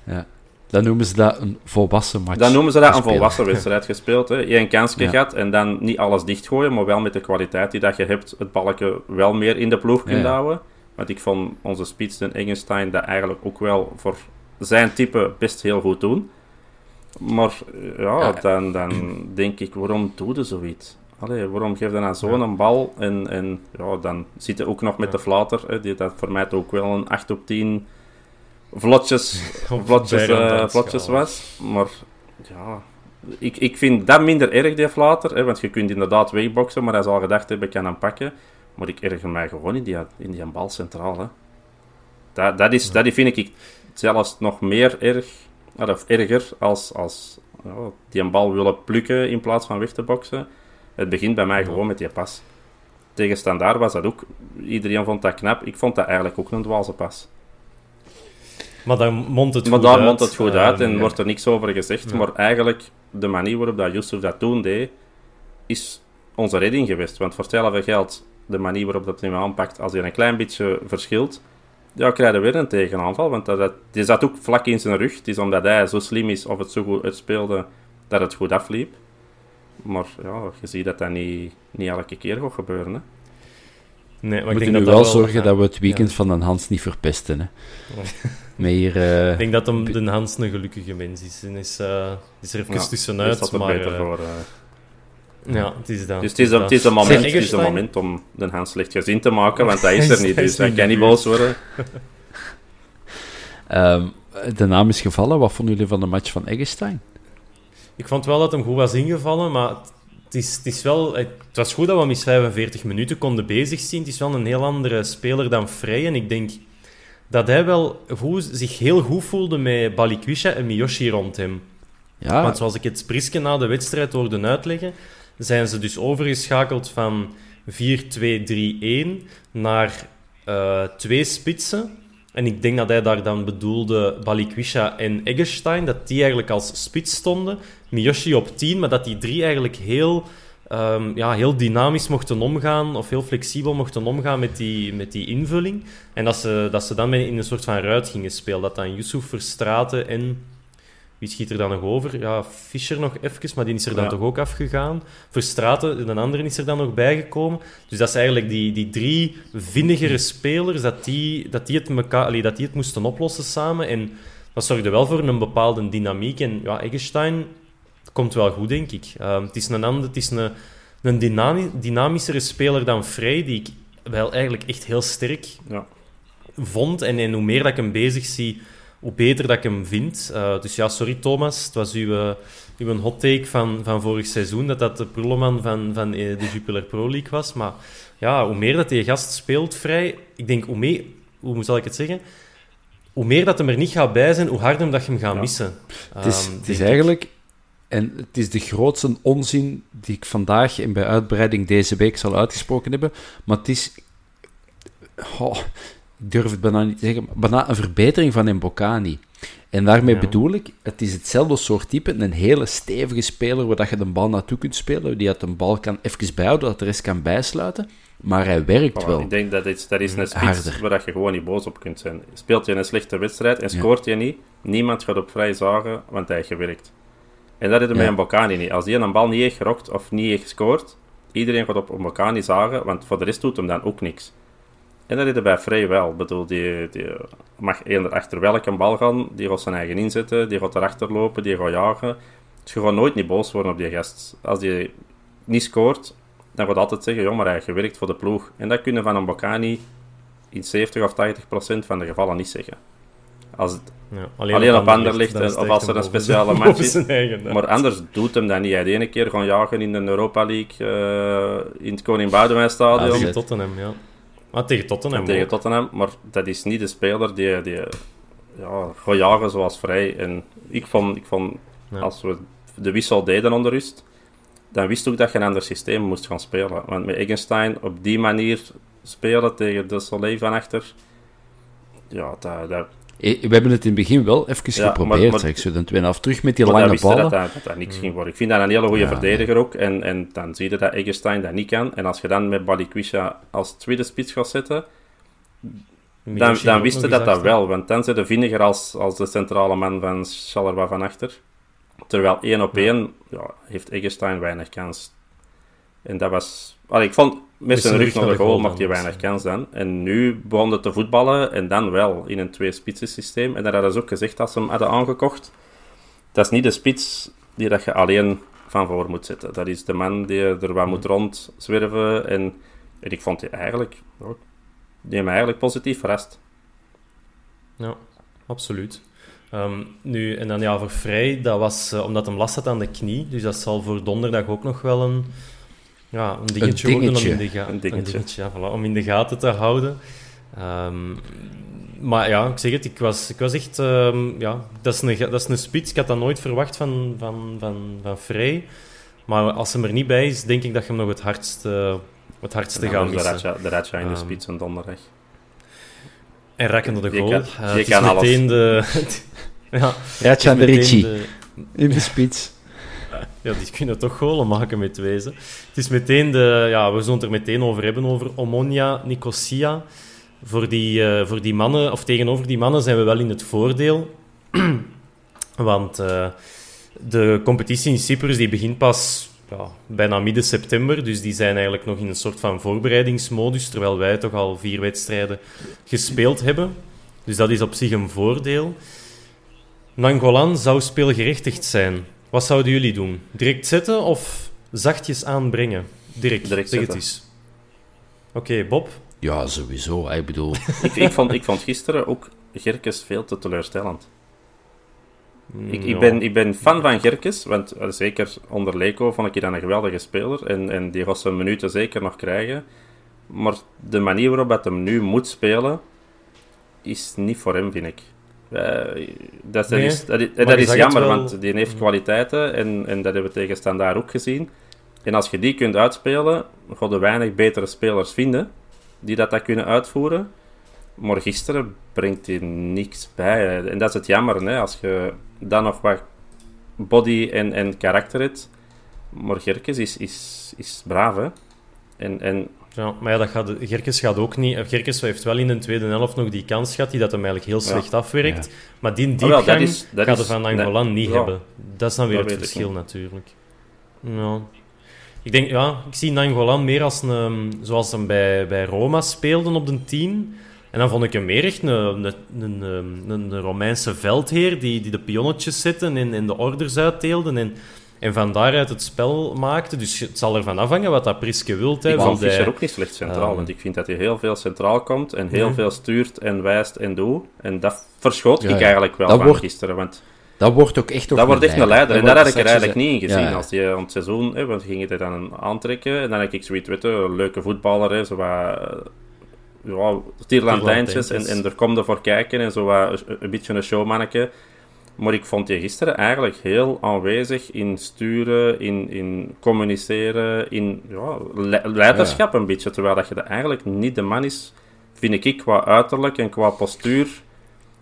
Ja. Dan noemen ze dat een volwassen match. Dan noemen ze dat een volwassen wedstrijd gespeeld. Hè. Je een kansje ja. gehad en dan niet alles dichtgooien, maar wel met de kwaliteit die dat je hebt, het balken wel meer in de ploeg kunt ja. houden. Want ik vond onze spits, en Engenstein, dat eigenlijk ook wel voor zijn type best heel goed doen. Maar ja, ja. Dan, dan denk ik, waarom doe je zoiets? Allee, waarom geef je dan zo'n ja. bal? En, en ja, dan zit je ook nog met de flater, hè, die dat voor mij ook wel een 8 op 10 vlotjes, vlotjes, uh, vlotjes was. Maar ja, ik, ik vind dat minder erg, die flater. Hè, want je kunt inderdaad wegboxen, maar hij zal gedacht hebben, ik kan hem pakken. Maar ik erger mij gewoon in die, in die bal centraal. Hè. Dat, dat, is, dat vind ik zelfs nog meer erg, of erger als, als ja, die een bal willen plukken in plaats van weg te boksen. Het begint bij mij gewoon met die pas. Tegen Standaard was dat ook. Iedereen vond dat knap. Ik vond dat eigenlijk ook een dwaze pas. Maar daar mondt het maar goed daar uit. mondt het goed uit en Uh, wordt er niks over gezegd. Ja. Maar eigenlijk, de manier waarop dat Yusuf dat toen deed, is onze redding geweest. Want voor hetzelfde geld, de manier waarop dat hij hem aanpakt, als hij een klein beetje verschilt, ja, krijg je weer een tegenaanval. Want dat, dat, die zat ook vlak in zijn rug. Het is omdat hij zo slim is of het zo goed uitspeelde, dat het goed afliep. Maar ja, je ziet dat dat niet, niet elke keer gaat gebeuren. Hè. Nee, maar We ik moeten denk nu dat wel zorgen dat we het weekend van de Hans niet verpesten. Hè. Hier... eh, Ik denk dat hem, de Hans een gelukkige mens is. En is, eh, is er even Ja, die tussenuit, er maar... beter eh, voor. ja, het is dat. Dus het is, een, het, is een moment, het is een moment om de Hans slecht gezien te maken, want hij is er is- niet, dus is hij niet kan niet boos worden. ehm, de naam is gevallen. Wat vonden jullie van de match van Eggestein? Ik vond wel dat hem goed was ingevallen, maar het is, het is wel... Het was goed dat we hem eens 45 minuten konden bezig zien. Het is wel een heel andere speler dan Frey. En ik denk dat hij wel goed, zich heel goed voelde met Balikwisha en Miyoshi rond hem. Ja, Want zoals ik het Priske na de wedstrijd hoorde uitleggen, zijn ze dus overgeschakeld van 4-2-3-1 naar eh, twee spitsen. En ik denk dat hij daar dan bedoelde Balikwisha en Eggestein, dat die eigenlijk als spits stonden. Miyoshi op 10, maar dat die drie eigenlijk heel, ehm, ja, heel dynamisch mochten omgaan, of heel flexibel mochten omgaan met die, met die invulling. En dat ze, dat ze dan in een soort van ruit gingen spelen. Dat dan Yusuf Verstraten en wie schiet er dan nog over? Ja, Fischer nog even, maar die is er dan Ja. toch ook afgegaan. Verstraten, een andere is er dan nog bijgekomen. Dus dat is eigenlijk die, die drie vinnigere spelers, dat die, dat, die het meka- allee, dat die het moesten oplossen samen. En dat zorgde wel voor een bepaalde dynamiek. En ja, Eggestein komt wel goed, denk ik. Ehm, het is een, ander, het is een, een dynami- dynamischere speler dan Frey, die ik wel eigenlijk echt heel sterk Ja. vond. En, en hoe meer dat ik hem bezig zie, hoe beter dat ik hem vind. Eh, dus ja, sorry Thomas, het was uw, eh, uw hot take van, van vorig seizoen, dat dat de prullenman van, van eh, de Jupiler Pro League was. Maar ja, hoe meer dat die gast speelt vrij, ik denk hoe meer, hoe zal ik het zeggen? Hoe meer dat hem er niet gaat bij zijn, hoe harder dat je hem gaat Ja. missen. het is, Ehm, het is ik. eigenlijk... En het is de grootste onzin die ik vandaag en bij uitbreiding deze week zal uitgesproken hebben. Maar het is... Oh, ik durf het bijna niet te zeggen, bijna een verbetering van Mbokani. En daarmee Ja. bedoel ik, het is hetzelfde soort type, een hele stevige speler waar dat je de bal naartoe kunt spelen, die dat de bal kan even bijhouden, dat de rest kan bijsluiten. Maar hij werkt wel. Ik denk dat is, dat is een spits waar dat je gewoon niet boos op kunt zijn. Speelt je een slechte wedstrijd en Ja. scoort je niet, niemand gaat op vrij zagen, want hij heeft gewerkt. En dat is er Ja. met een Bocani niet. Als die een bal niet heeft gerokt of niet heeft gescoord, iedereen gaat op een Bocani zagen, want voor de rest doet hem dan ook niks. En dat is er bij Frey wel. Ik bedoel, die, die mag eender achter welke bal gaan, die gaat zijn eigen inzetten, die gaat erachter lopen, die gaat jagen. Dus je gaat nooit niet boos worden op die gast. Als die niet scoort, dan gaat altijd zeggen, joh, maar hij heeft gewerkt voor de ploeg. En dat kunnen van een Bocani in 70 of 80 procent van de gevallen niet zeggen. Als het, Ja, alleen op Anderlecht, Anderlecht, dan of als er een speciale match is. eigen, maar anders doet hem dat niet. Hij de ene keer gewoon jagen in de Europa League eh, in het Koning Boudewijn Ah, Stadion. tegen Tottenham, ja. Maar tegen Tottenham en tegen ook. Tottenham. Maar dat is niet de speler die, die ja, gaat jagen zoals Vrij. En ik vond, ik vond Ja. als we de wissel deden onder rust, dan wist ik dat je een ander systeem moest gaan spelen. Want met Eggenstein op die manier spelen tegen de Soleil van achter, ja, dat, dat, Eh, We hebben het in het begin wel even Ja, geprobeerd, maar- zeg. Ik zo de tweede terug met die lange ballen. dat dat, dat dat niks ging worden. Ik vind dat een hele goede Ja, verdediger ook. En, en dan zie je dat Eggestein dat niet kan. En als je dan met Balikwisha als tweede spits gaat zetten, dan, dan wisten nog dat dat wel. Want dan zit de Vinegar als, als de centrale man van Charleroi van achter. Terwijl één op één ja, heeft Eggestein weinig kans. En dat was... Allee, ik vond met zijn rug naar de goal maakt hij weinig kans dan. En nu begon het te voetballen en dan wel in een twee-spitsen systeem. En dat hadden ze ook gezegd als ze hem hadden aangekocht. Dat is niet de spits die dat je alleen van voor moet zetten. Dat is de man die er wat moet rondzwerven. En, en ik vond die eigenlijk... die me eigenlijk positief verrast. Ja, absoluut. Ehm, nu, en dan ja, voor Vrij, dat was eh, omdat hem last had aan de knie. Dus dat zal voor donderdag ook nog wel een, ja, een dingetje, om dingetje. in, de ga- Een dingetje. ja, voilà, om in de gaten te houden. Ehm, maar ja, ik zeg het, ik was, ik was echt... ehm, ja, dat, is een, dat is een spits. Ik had dat nooit verwacht van, van, van, van Vrij. Maar als hem er niet bij is, denk ik dat je hem nog het hardst, eh, het hardste En gaat dan is de missen. De Raja in de Ehm, spits en donderdag. En rakkende de Je goal. kan- Eh, je het is kan alles. meteen de... ja, de meteen Ricci de- in de spits. Ja, die kunnen toch golen maken met wezen. Het is meteen de... Ja, we zullen het er meteen over hebben, over Omonia Nicosia. Voor die, eh, voor die mannen, of tegenover die mannen, zijn we wel in het voordeel. Want eh, de competitie in Cyprus die begint pas ja, bijna midden september. Dus die zijn eigenlijk nog in een soort van voorbereidingsmodus. Terwijl wij toch al vier wedstrijden gespeeld hebben. Dus dat is op zich een voordeel. Nangolan zou speelgerechtigd zijn. Wat zouden jullie doen? Direct zetten of zachtjes aanbrengen? Direct, Direct zeg het zetten. eens. Oké, Bob. Ja, sowieso. Ik bedoel, ik, ik, vond, ik vond gisteren ook Gerkes veel te teleurstellend. Ik, ik, ben, ik ben fan van Gerkes, want eh, zeker onder Leko vond ik hij dan een geweldige speler. En, en die gaat zijn minuten zeker nog krijgen. Maar de manier waarop dat hem nu moet spelen, is niet voor hem, vind ik. Eh, dat, Nee, is, dat, is- dat is jammer, wel- want die heeft kwaliteiten en, en dat hebben we tegen Standaard ook gezien. En als je die kunt uitspelen, ga je weinig betere spelers vinden die dat, dat kunnen uitvoeren. Maar gisteren brengt hij niks bij. En dat is het jammer, hè, als je dan nog wat body en, en karakter hebt. Maar Gerkes is, is, is braaf, hè. En, en Ja, maar ja, dat gaat, Gerkes gaat ook niet... Gerkes heeft wel in de tweede helft nog die kans gehad, die dat hem eigenlijk heel Ja. slecht afwerkt. Maar die Ah, dat diepgang is- dat gaat is- er van nee, Angolan niet ja. hebben. Dat is dan weer Dat het verschil natuurlijk. Ja. Ik denk, ja, ik zie Nangolan meer als een, zoals hem bij, bij Roma speelde op de 10. En dan vond ik hem meer echt een, een, een Romeinse veldheer die, die de pionnetjes zette en, en de orders uitdeelde. En, en van daaruit het spel maakte. Dus het zal ervan afhangen wat dat Priske wilt. Hè, ik vond Fischer ook niet slecht centraal. ehm, want ik vind dat hij heel veel centraal komt en heel Ja. veel stuurt en wijst en doet. En dat verschoot Ja, ik eigenlijk wel Dat van wordt- gisteren. Want dat wordt ook echt... dat wordt echt een leider. En dat had ik er eigenlijk niet in gezien Ja. als die aan het seizoen. Hè, want ging het dan aantrekken. En dan heb ik zoiets weten, een leuke voetballer. Hè, zo wat, eh, ja, tierlantijntjes. En, en er komt er voor kijken. En zo wat, een, een beetje een showmanneke. Maar ik vond je gisteren eigenlijk heel aanwezig in sturen, in, in communiceren, in ja, le- leiderschap een beetje. Terwijl dat je dat eigenlijk niet de man is, vind ik, qua uiterlijk en qua postuur,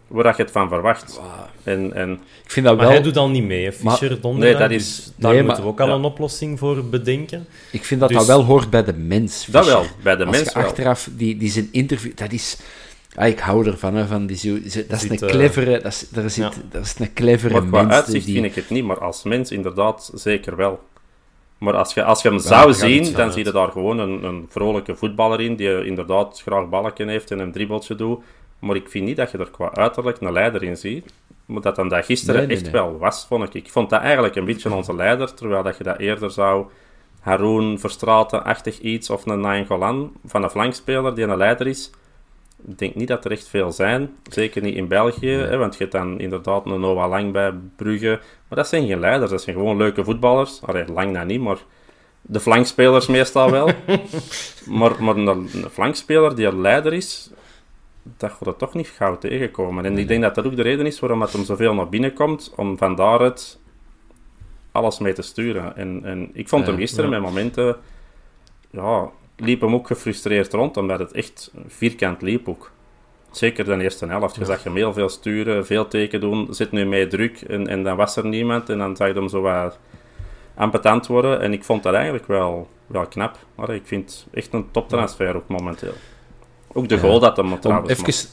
waar dat je het van verwacht. En, en Ik vind dat Maar wel... hij doet al niet mee, Fischer, donderdag. Nee, dat is- dus daar Nee, moeten we ook al ja. een oplossing voor bedenken. Ik vind dat Dus- dat wel hoort bij de mens. Dat wel, bij de Als mens je wel. achteraf die, die zijn interview, dat is. Ah, ik hou ervan, hè, van die zo, zo- dat is Zit, een clevere, dat is, daar zit, ja. dat is een clevere maar qua mens. uitzicht die, vind ik het niet, maar als mens inderdaad zeker wel. Maar als je, als je hem zou zien, dan uit. zie je daar gewoon een, een vrolijke voetballer in, die inderdaad graag balken heeft en een dribbeltje doet. Maar ik vind niet dat je er qua uiterlijk een leider in ziet. Maar dat dan dat gisteren Nee, nee, echt nee. wel was, vond ik. Ik vond dat eigenlijk een beetje onze leider, terwijl dat je dat eerder zou... Haroon Verstraten-achtig iets, of een Nainggolan van een flankspeler die een leider is. Ik denk niet dat er echt veel zijn. Zeker niet in België, hè, want je hebt dan inderdaad een Noah Lang bij Brugge. Maar dat zijn geen leiders, dat zijn gewoon leuke voetballers. Allee, Lang dan niet, maar de flankspelers meestal wel. maar, maar een, flankspeler die een leider is, dat gaat er toch niet gauw tegenkomen. En ik denk dat dat ook de reden is waarom dat hem zoveel naar binnen komt, om van daaruit alles mee te sturen. En, en ik vond hem Ja, gisteren met momenten, ja, liep hem ook gefrustreerd rond, omdat het echt vierkant liep ook. zeker de eerste helft. Je zag hem heel veel sturen, veel teken doen, zit nu mee druk en, en dan was er niemand en dan zag je hem zo wat ampetant worden. En ik vond dat eigenlijk wel, wel knap. Maar ik vind het echt een toptransfer ook momenteel. Ook de goal dat hem trouwens... Even...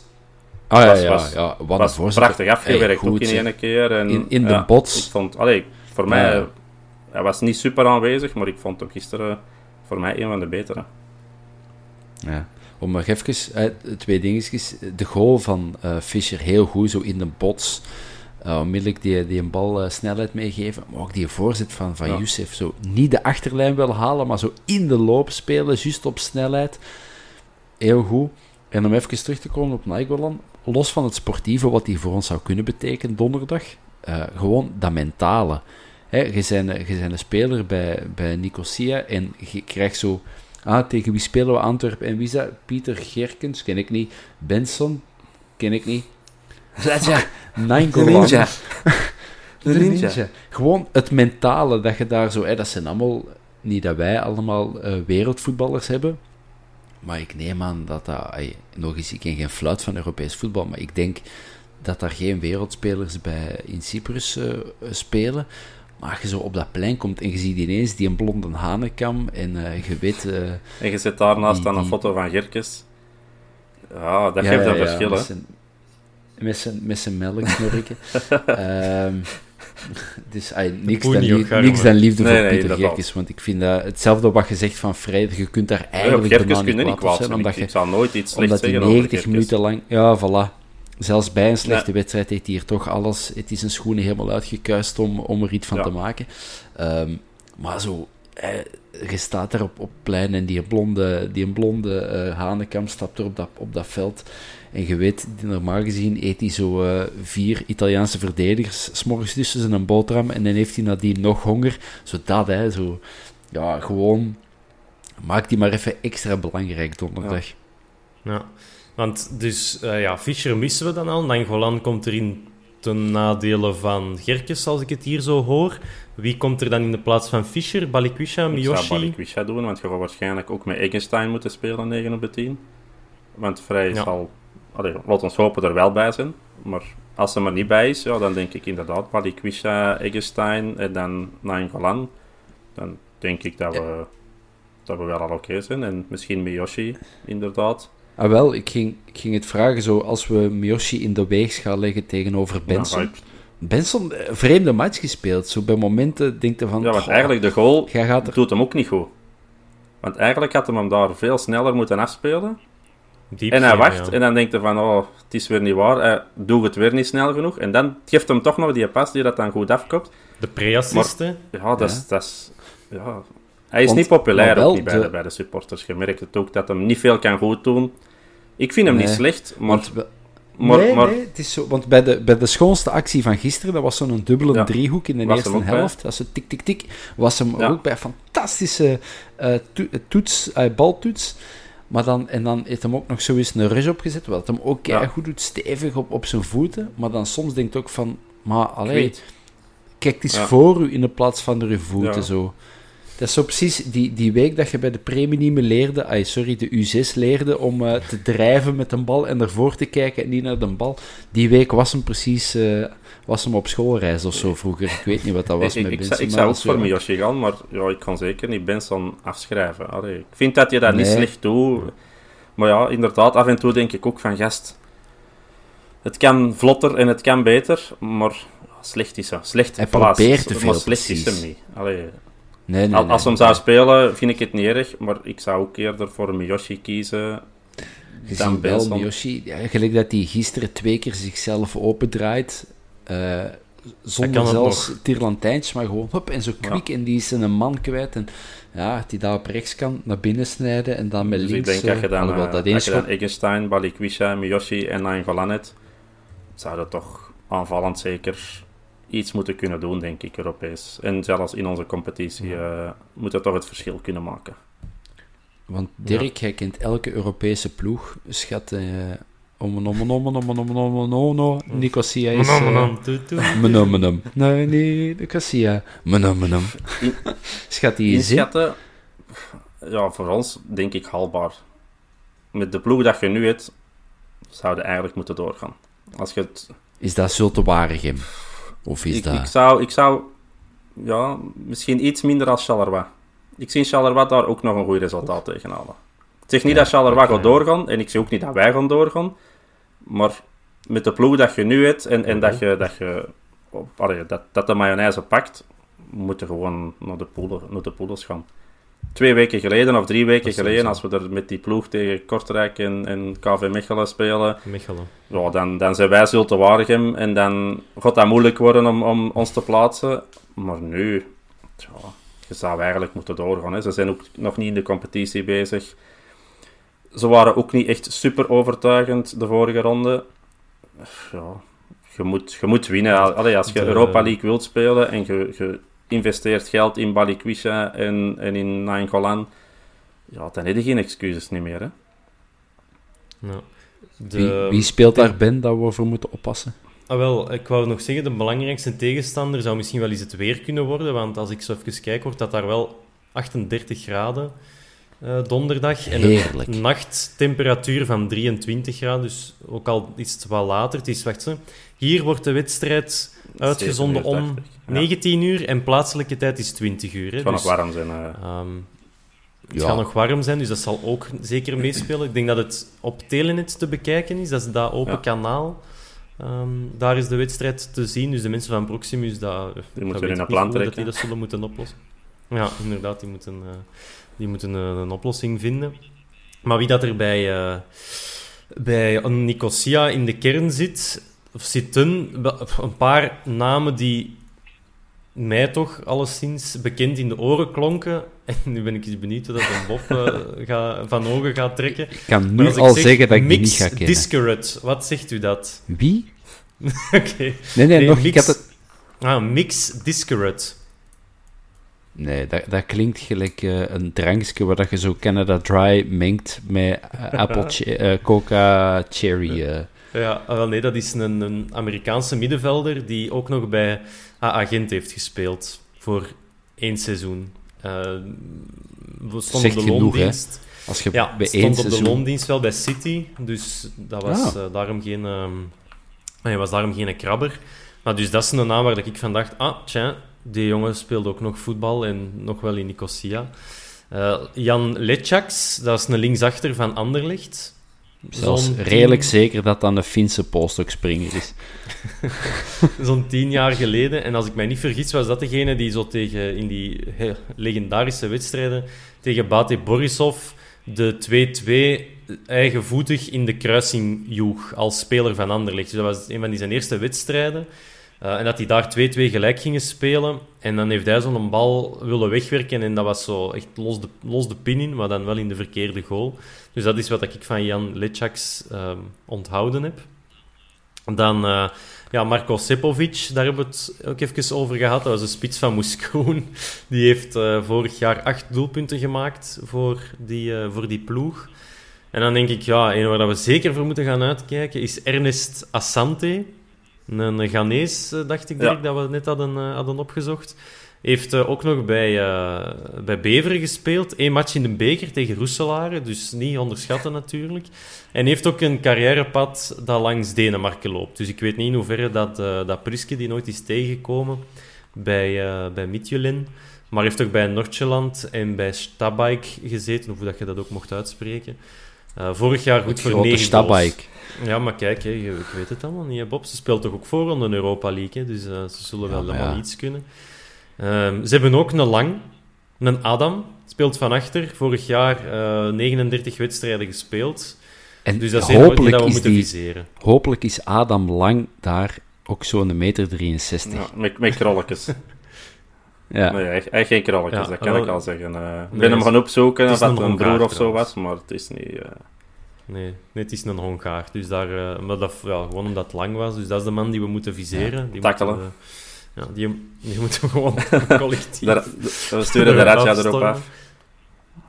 Ah ja, was, ja, was, ja. Wat was prachtig afgewerkt Hey, ook in één keer. En, In- in de bots. Ik vond, allee, voor mij, hij was niet super aanwezig, maar ik vond hem gisteren voor mij een van de betere. Ja. Om nog even, eh, twee dingetjes. De goal van eh, Fischer heel goed, zo in de bots. Eh, onmiddellijk die, die een bal snelheid meegeven. Maar ook die voorzet van, van Ja. Youssef. Zo niet de achterlijn willen halen, maar zo in de loop spelen, juist op snelheid. Heel goed. En om even terug te komen op Nainggolan. Los van het sportieve, wat die voor ons zou kunnen betekenen donderdag. gewoon dat mentale. Hè, je, bent, je bent een speler bij, bij Nicosia en je krijgt zo... Ah, tegen wie spelen we Antwerpen? En wie is dat? Pieter Gerkens? Ken ik niet. Benson? Ken ik niet. Ja, Nainggolan. De De ninja. ninja. Gewoon het mentale, dat je daar zo... Hè, dat zijn allemaal... Niet dat wij allemaal eh, wereldvoetballers hebben. Maar ik neem aan dat dat... ai, nog eens, ik ken geen fluit van Europees voetbal, maar ik denk dat daar geen wereldspelers bij in Cyprus eh, spelen. Maar als je zo op dat plein komt en je ziet ineens die een blonde hanekam en eh, je weet... eh, En je zit daarnaast Die- dan een die- foto van Gerkes. Ja, dat Ja, geeft ja, een ja, verschil, met hè. zijn- Met zijn, met zijn melksnorreken. Ehm dus ay, niks, dan niks dan liefde Nee, voor nee, Pieter. Gerkes. Want ik vind dat hetzelfde wat je zegt van Vrede. Je kunt daar op eigenlijk Gerkes kun je niet kwaad op kwaad zijn. Omdat, Ik, je, ik zou nooit iets slechts omdat zeggen over 90 Gerkes. minuten lang... Ja, voilà. Zelfs bij een slechte wedstrijd heeft hij hier toch alles... Het is zijn schoenen helemaal uitgekuist om, om er iets van Ja. te maken. Ehm, maar zo... je staat daar op, op het plein en die blonde, die blonde eh Hanekam stapt er op dat, op dat veld. En je weet, normaal gezien eet hij zo eh, vier Italiaanse verdedigers s'morgens tussen zijn boterham en dan heeft hij nadien nog honger. Zo dat, hè. Zo, ja, gewoon... Maak die maar even extra belangrijk donderdag. Ja, want dus eh, ja, Fischer missen we dan al. Nangolan komt erin ten nadele van Gerkes, als ik het hier zo hoor. Wie komt er dan in de plaats van Fischer? Balikwisha, Ik zou Miyoshi? Balikwisha doen, want je gaat waarschijnlijk ook met Eggenstein moeten spelen 9 op de 10. Want Vrij Ja. zal, allee, laat ons hopen, er wel bij zijn. Maar als hij er niet bij is, ja, dan denk ik inderdaad Balikwisha, Eggenstein en dan Nainggolan. Dan denk ik dat we, dat we wel al oké zijn. En misschien Miyoshi, inderdaad. Ah, wel, ik ging, ik ging het vragen zo, als we Miyoshi in de weegschaal leggen tegenover Benson. Ik- Benson, eh, vreemde match gespeeld. Zo bij momenten denk je van... ja, want goh, eigenlijk de goal gaat er... doet hem ook niet goed. Want eigenlijk had hem hem daar veel sneller moeten afspelen. Diep En hij wacht ja. en dan denkt hij van, oh, het is weer niet waar. Hij doet het weer niet snel genoeg. En dan geeft hem toch nog die pas die dat dan goed afkomt. De pre-assist, hè. Ja, dat Ja. is... Dat is ja. Hij is Want- niet populair ook niet bij, de- de, bij de supporters. Je merkt het ook dat hem niet veel kan goed doen. Ik vind hem niet slecht, maar... Want maar, nee, maar nee, het is zo, want bij de, bij de schoonste actie van gisteren, dat was zo'n dubbele Ja. driehoek in de Was eerste helft, dat is zo tik, tik, tik, was hem Ja. ook bij fantastische eh, to- toets, eh, baltoets. Maar dan, en dan heeft hem ook nog zoiets een rush opgezet, wat hem ook Ja. goed doet, stevig op, op zijn voeten. Maar dan soms denkt ook van, maar ik allee, weet- kijk eens voor u in de plaats van uw voeten zo. Dat is zo precies die, die week dat je bij de meer leerde, ay, sorry, de U6 leerde om eh, te drijven met een bal en ervoor te kijken en niet naar de bal. Die week was hem precies eh, was hem op schoolreis of zo vroeger. Ik weet niet wat dat was ik, met ik, Benson, ik maar zou ook voor Miyoshi gaan, maar ja, ik kan zeker niet Benson afschrijven. Allee, ik vind dat je dat niet slecht doet. Maar ja, inderdaad, af en toe denk ik ook van gast. Het kan vlotter en het kan beter, maar slecht is hem. Slecht, Hij voilà, probeert te maar veel, slecht is precies. hem niet. Allee, Nee, nee, al- nee. als hem zou spelen, vind ik het niet erg, maar ik zou ook eerder voor Miyoshi kiezen Je dan ziet wel. Miyoshi, ja, gelijk dat hij gisteren twee keer zichzelf opendraait, eh zonder zelfs nog. tirlantijntjes, maar gewoon hop, en zo kwik, en die is een man kwijt. En ja, die daar op rechts kan, naar binnen snijden, en dan met Dus links... ik denk dat je eh, dan, eh, dat als één je dan Eggenstein, Balikwisha, Miyoshi en Nainggolan hebt, zou dat toch aanvallend zeker iets moeten kunnen doen, denk ik, Europees. En zelfs in onze competitie eh moet dat toch het verschil kunnen maken. Want Dirk, jij kent elke Europese ploeg. Schat, eh om en om en om en om en om en om en om en om. Nicosia is... Eh. Menom, menom. Nee, nee, Nicosia. Menom, menom. Schat, die is in. Inschatten, ja, voor ons denk ik haalbaar. Met de ploeg dat je nu hebt, zouden eigenlijk moeten doorgaan. Als je het... Is dat Zulte Waregem? Of is ik, dat... ik, zou, ik zou ja, misschien iets minder als Charleroi. Ik zie Charleroi daar ook nog een goed resultaat tegen halen. Ik zeg niet dat Charleroi gaat doorgaan, en ik zeg ook niet dat wij gaan doorgaan, maar met de ploeg dat je nu hebt, en, en dat je, dat, je allee, dat, dat de mayonaise pakt, moet je gewoon naar de, poelen, naar de gaan. Twee weken geleden, of drie weken geleden, als we er met die ploeg tegen Kortrijk en, en KV Mechelen spelen, Mechelen. ja, dan, dan zijn wij Zulte Waregem en dan gaat dat moeilijk worden om, om ons te plaatsen. Maar nu, tja, je zou eigenlijk moeten doorgaan. Hè. Ze zijn ook nog niet in de competitie bezig. Ze waren ook niet echt super overtuigend de vorige ronde. Ja, je moet, je moet winnen. Allee, als je De- Europa League wilt spelen en je, je investeert geld in Balikwisha en, en in Nainggolan, ja, dan heb je geen excuses niet meer. Hè. Ja. De, Wie, wie speelt daar Ben dat we voor moeten oppassen? Ah, wel, ik wou nog zeggen, de belangrijkste tegenstander zou misschien wel eens het weer kunnen worden, want als ik zo even kijk, wordt dat daar wel 38 graden eh, donderdag. En Heerlijk. een nachttemperatuur van 23 graden, dus ook al is het wat later. Het is, wacht, hier wordt de wedstrijd uitgezonden 7 uur, om dacht ik. Ja. 19 uur en plaatselijke tijd is 20 uur. Hè, Het nog dus, warm zijn. eh. ehm, het Ja. gaat nog warm zijn, dus dat zal ook zeker meespelen. Ik denk dat het op Telenet te bekijken is, dat is dat open Ja. kanaal. Ehm, daar is de wedstrijd te zien, dus de mensen van Proximus, dat, dat moeten in ik een niet plan dat trekken. die dat zullen moeten oplossen. Ja, inderdaad, die moeten, eh, die moeten een oplossing vinden. Maar wie dat er bij, eh, bij Nicosia in de kern zit, of zitten, een paar namen die mij toch alleszins bekend in de oren klonken. En nu ben ik eens benieuwd hoe dat een Bob eh, ga, van ogen gaat trekken. Ik kan nu ik al zeg zeggen dat ik die niet ga kennen. Discarate, wat zegt u dat? Wie? Oké. Nee, nee, Nee, nog, ik mix- had het... Ah, Mix Discarate. Nee, dat, dat klinkt gelijk eh, een drankje waar dat je zo Canada Dry mengt met eh, apple eh, coca cherry. Ja, ah, wel, nee, dat is een, een Amerikaanse middenvelder die ook nog bij AA Gent heeft gespeeld voor één seizoen. We stonden op de hè? loondienst. Als je Ja, bij één stond op de seizoen... loondienst wel bij City, dus dat was Ah. daarom geen, ehm, hij was daarom geen krabber. Maar dus dat is een naam waar ik van dacht, ah, tja, die jongen speelde ook nog voetbal en nog wel in Nicosia. Eh, Jan Letjaks, dat is een linksachter van Anderlecht. Zelfs redelijk tien- zeker dat dat een Finse polstokspringer is. Zo'n tien jaar geleden. En als ik mij niet vergis, was dat degene die zo tegen, in die he- legendarische wedstrijden tegen Bate Borisov de 2-2 eigenvoetig in de kruising joeg als speler van Anderlecht. Dus dat was een van die zijn eerste wedstrijden. Eh, en dat die daar 2-2 gelijk gingen spelen. En dan heeft hij zo'n bal willen wegwerken. En dat was zo echt los de, los de pin in, maar dan wel in de verkeerde goal. Dus dat is wat ik van Jan Letjaks ehm, onthouden heb. Dan eh, ja, Marko Sepovic, daar hebben we het ook even over gehad. Dat was een spits van Moeskroen. Die heeft eh, vorig jaar acht doelpunten gemaakt voor die, voor die ploeg. En dan denk ik, ja, een waar we zeker voor moeten gaan uitkijken is Ernest Assante. Een Ghanese, eh, dacht ik, Ja. Dat we net hadden, eh, hadden opgezocht. Heeft eh, ook nog bij, bij Beveren gespeeld. Eén match in de beker tegen Roeselare, dus niet onderschatten natuurlijk. En heeft ook een carrièrepad dat langs Denemarken loopt. Dus ik weet niet in hoeverre dat, eh, dat Priske die nooit is tegengekomen bij, eh bij. Maar heeft ook bij Noordjeland en bij Stabike gezeten, of hoe dat je dat ook mocht uitspreken. Vorig jaar goed voor grote 9 goals. stabike. Ja, maar kijk, hè, je- ik weet het allemaal niet, hè, Bob. Ze speelt toch ook voor aan de Europa League, hè, dus eh, ze zullen Ja, wel allemaal ja. iets kunnen. Ehm, ze hebben ook een lang, een Adam, speelt van achter. Vorig jaar eh, 39 wedstrijden gespeeld. En Dus dat is een die hopelijk, dat we is moeten die, viseren. hopelijk is Adam Lang daar ook zo'n meter 63. Ja, met, met krolletjes. Ja. Nee, hij, hij heeft geen krolletjes, Ja, dat kan ik al zeggen. Eh, ik Nee, ben hem gaan opzoeken het of is dat een broer of zo was, maar het is niet... eh, Nee, nee, het is een Hongaar. Dus daar, eh, maar dat, ja, gewoon omdat het lang was. Dus dat is de man die we moeten viseren. die tackelen. Moeten, ja, die, die moeten we gewoon collectief... daar- we sturen de Radja erop af.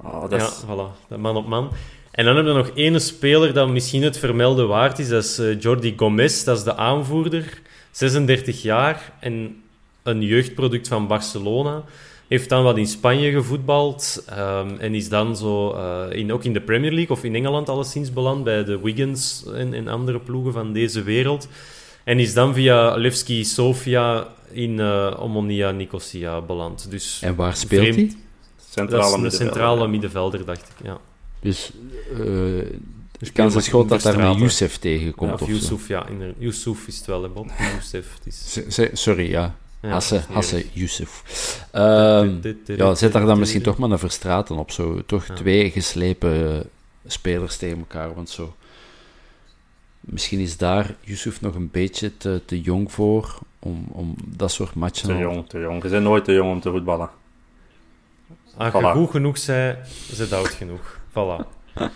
Oh, dat is, Ja, voilà. Dat man op man. En dan hebben we nog één speler dat misschien het vermelden waard is. Dat is eh, Jordi Gomez. Dat is de aanvoerder. 36 jaar en een jeugdproduct van Barcelona. Heeft dan wat in Spanje gevoetbald. ehm, en is dan zo eh, in, ook in de Premier League of in Engeland alleszins beland. Bij de Wiggins en, en andere ploegen van deze wereld. En is dan via Levski Sofia in eh Omonia Nicosia beland. Dus En waar speelt vreemd- hij? Centrale Dat is een middenvelder. centrale middenvelder, dacht ik. Ja. Dus uh, Dus de kans is groot dat daar een. Youssef tegenkomt. Of of. Yusuf, ja. Yusuf is het wel, hè, Bob. Youssef, is... Sorry, ja. Ja, Hasse, Hasse. Youssef. Ehm, ja, zet daar dan misschien toch maar een Verstraten op. Zo. Toch Ja. twee geslepen spelers tegen elkaar. Want zo... Misschien is daar Yusuf nog een beetje te, te jong voor om, om dat soort matchen... Te jong, te jong. Je bent nooit te jong om te voetballen. Als je Voilà. goed genoeg zei, is het oud genoeg. Voilà.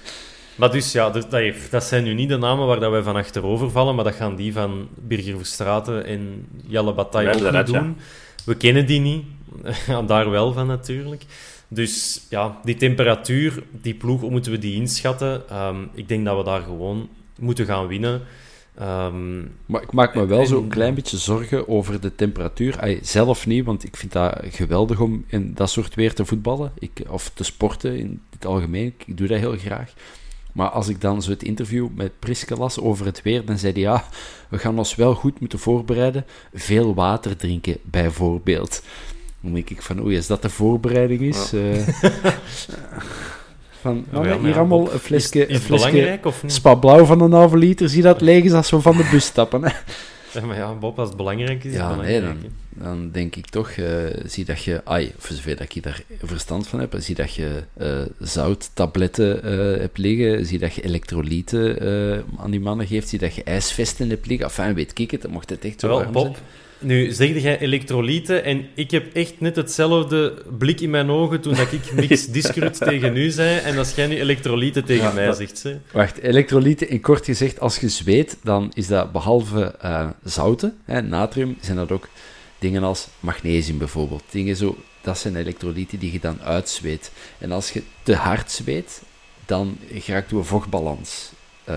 Maar dus ja, dat, dat, heeft- dat zijn nu niet de namen waar dat wij van achterover vallen, maar dat gaan die van Birger Verstraeten en Jelle Bataille ook niet ja. doen. We kennen die niet. Daar wel van natuurlijk. Dus ja, die temperatuur, die ploeg, hoe moeten we die inschatten? Ehm, ik denk dat we daar gewoon moeten gaan winnen. Ehm, Maar ik maak me wel En- zo'n klein beetje zorgen over de temperatuur. Ay, zelf niet, want ik vind dat geweldig om in dat soort weer te voetballen. Ik, of te sporten in het algemeen. Ik, ik doe dat heel graag. Maar als ik dan zo het interview met Priske las over het weer, dan zei hij ja, we gaan ons wel goed moeten voorbereiden. Veel water drinken, bijvoorbeeld. Dan denk ik van, oei, als dat de voorbereiding is... eh, van, Ja, mannen, maar ja, hier allemaal een flesje, is, is een het flesje belangrijk of niet? spa blauw van een halve liter. Zie dat leeg is als we van de bus stappen. Ja, maar ja, Bob, als het belangrijk is, het Ja, nee, dan, dan denk ik toch, eh, zie dat je, ai, voor zover dat ik daar verstand van heb, zie dat je eh, zouttabletten eh, hebt liggen, zie dat je elektrolyten aan die mannen geeft, zie dat je ijsvesten hebt liggen. Enfin, weet ik het, dan mocht het echt zo Wel, Bob, zijn. Nu zegde jij elektrolyten en ik heb echt net hetzelfde blik in mijn ogen toen dat ik mix discrut tegen u zei en als jij nu elektrolyten tegen Ja, mij dat- zegt. Hè. Wacht, elektrolyten, in kort gezegd, als je zweet, dan is dat behalve eh, zouten, hè, natrium, zijn dat ook dingen als magnesium bijvoorbeeld. Dingen zo, dat zijn elektrolyten die je dan uitzweet. En als je te hard zweet, dan raakt je vochtbalans eh,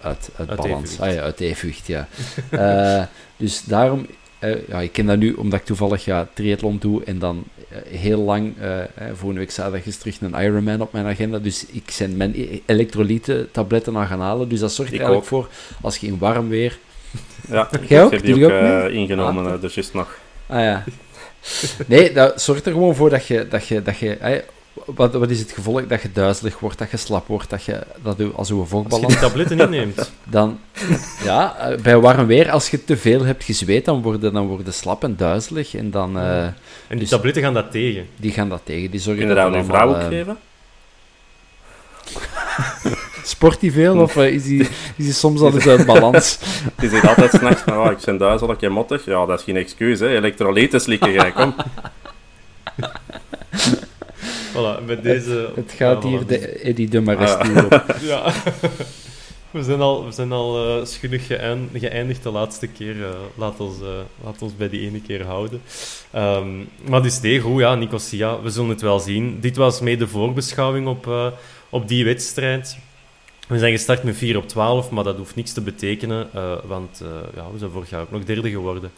uit, uit, Uit balans. evenwicht. Ah ja, uit evenwicht, ja. Eh, dus daarom, eh, ja, ik ken dat nu omdat ik toevallig ja, triathlon doe en dan eh, heel lang, eh, volgende week zaterdag is terug een Ironman op mijn agenda, dus ik zijn mijn e- elektrolyten tabletten aan gaan halen, dus dat zorgt er Ik eigenlijk ook. voor, als je in warm weer... Ja, ik heb die je ook, ingenomen, Ah. dus juist nog. Ah ja. Nee, dat zorgt er gewoon voor dat je... Dat je, dat je wat, wat is het gevolg? Dat je duizelig wordt, dat je slap wordt, dat je, dat je als je Als je die tabletten inneemt. Dan, ja, eh, bij warm weer, als je te veel hebt gezweet, dan worden dan worden slap en duizelig. En dan, eh, En die Dus- tabletten gaan dat tegen. die gaan dat tegen. Die zorgen Kun je dat aan uw vrouw ook eh, geven? Sport die veel, of is die, is die soms al eens uit balans? Die zegt altijd s'nachts van, oh, ik ben duizelig en mottig. Ja, dat is geen excuus, hè. Elektrolyten slikken jij, kom. Voilà, met deze... Het gaat ja, hier voilà. de Eddie de Mares Ah. op. Ja. We zijn al, we zijn al eh, geëin- geëindigd de laatste keer. eh, laat, ons, eh, laat ons bij die ene keer houden. Ehm, maar dus nee, goed, ja, Nicosia, we zullen het wel zien. Dit was mee de voorbeschouwing op, op die wedstrijd. We zijn gestart met 4 op 12, maar dat hoeft niks te betekenen, want ja, we zijn vorig jaar ook nog derde geworden.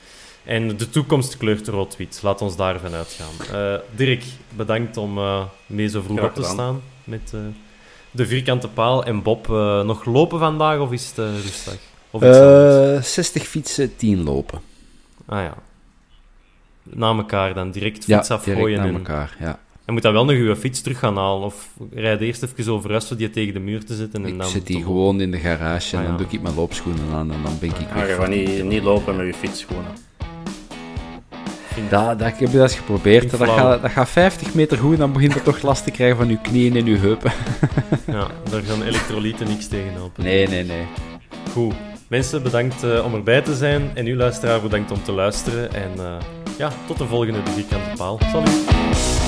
En de toekomst kleurt rood-wit. Laat ons daarvan uitgaan. Eh, Dirk, bedankt om eh, mee zo vroeg op te staan met eh, de vierkante paal. En Bob, eh, nog lopen vandaag of is het rustig? Of iets anders? Eh 60 fietsen, 10 lopen. Ah ja. Na elkaar dan direct Ja, fiets direct afgooien. En, elkaar, ja. en moet dan wel nog je fiets terug gaan halen. Of rijd eerst even overuit voor die tegen de muur te zetten. En Ik dan zet die gewoon in de garage en Ah, dan ja. doe ik mijn loopschoenen aan en dan ben ik Maar weg. je gaat niet, niet lopen met je fietsschoenen. Lopen. Dat, heb dat eens geprobeerd. Dat gaat, dat gaat 50 meter goed en dan begint het toch last te krijgen van je knieën en je heupen. Ja, daar gaan elektrolyten niks tegen helpen. Nee, nee, nee. Goed. Mensen, bedankt eh, om erbij te zijn. En u, luisteraar, bedankt om te luisteren. En eh, ja, tot de volgende De Vierkante Paal. Salut.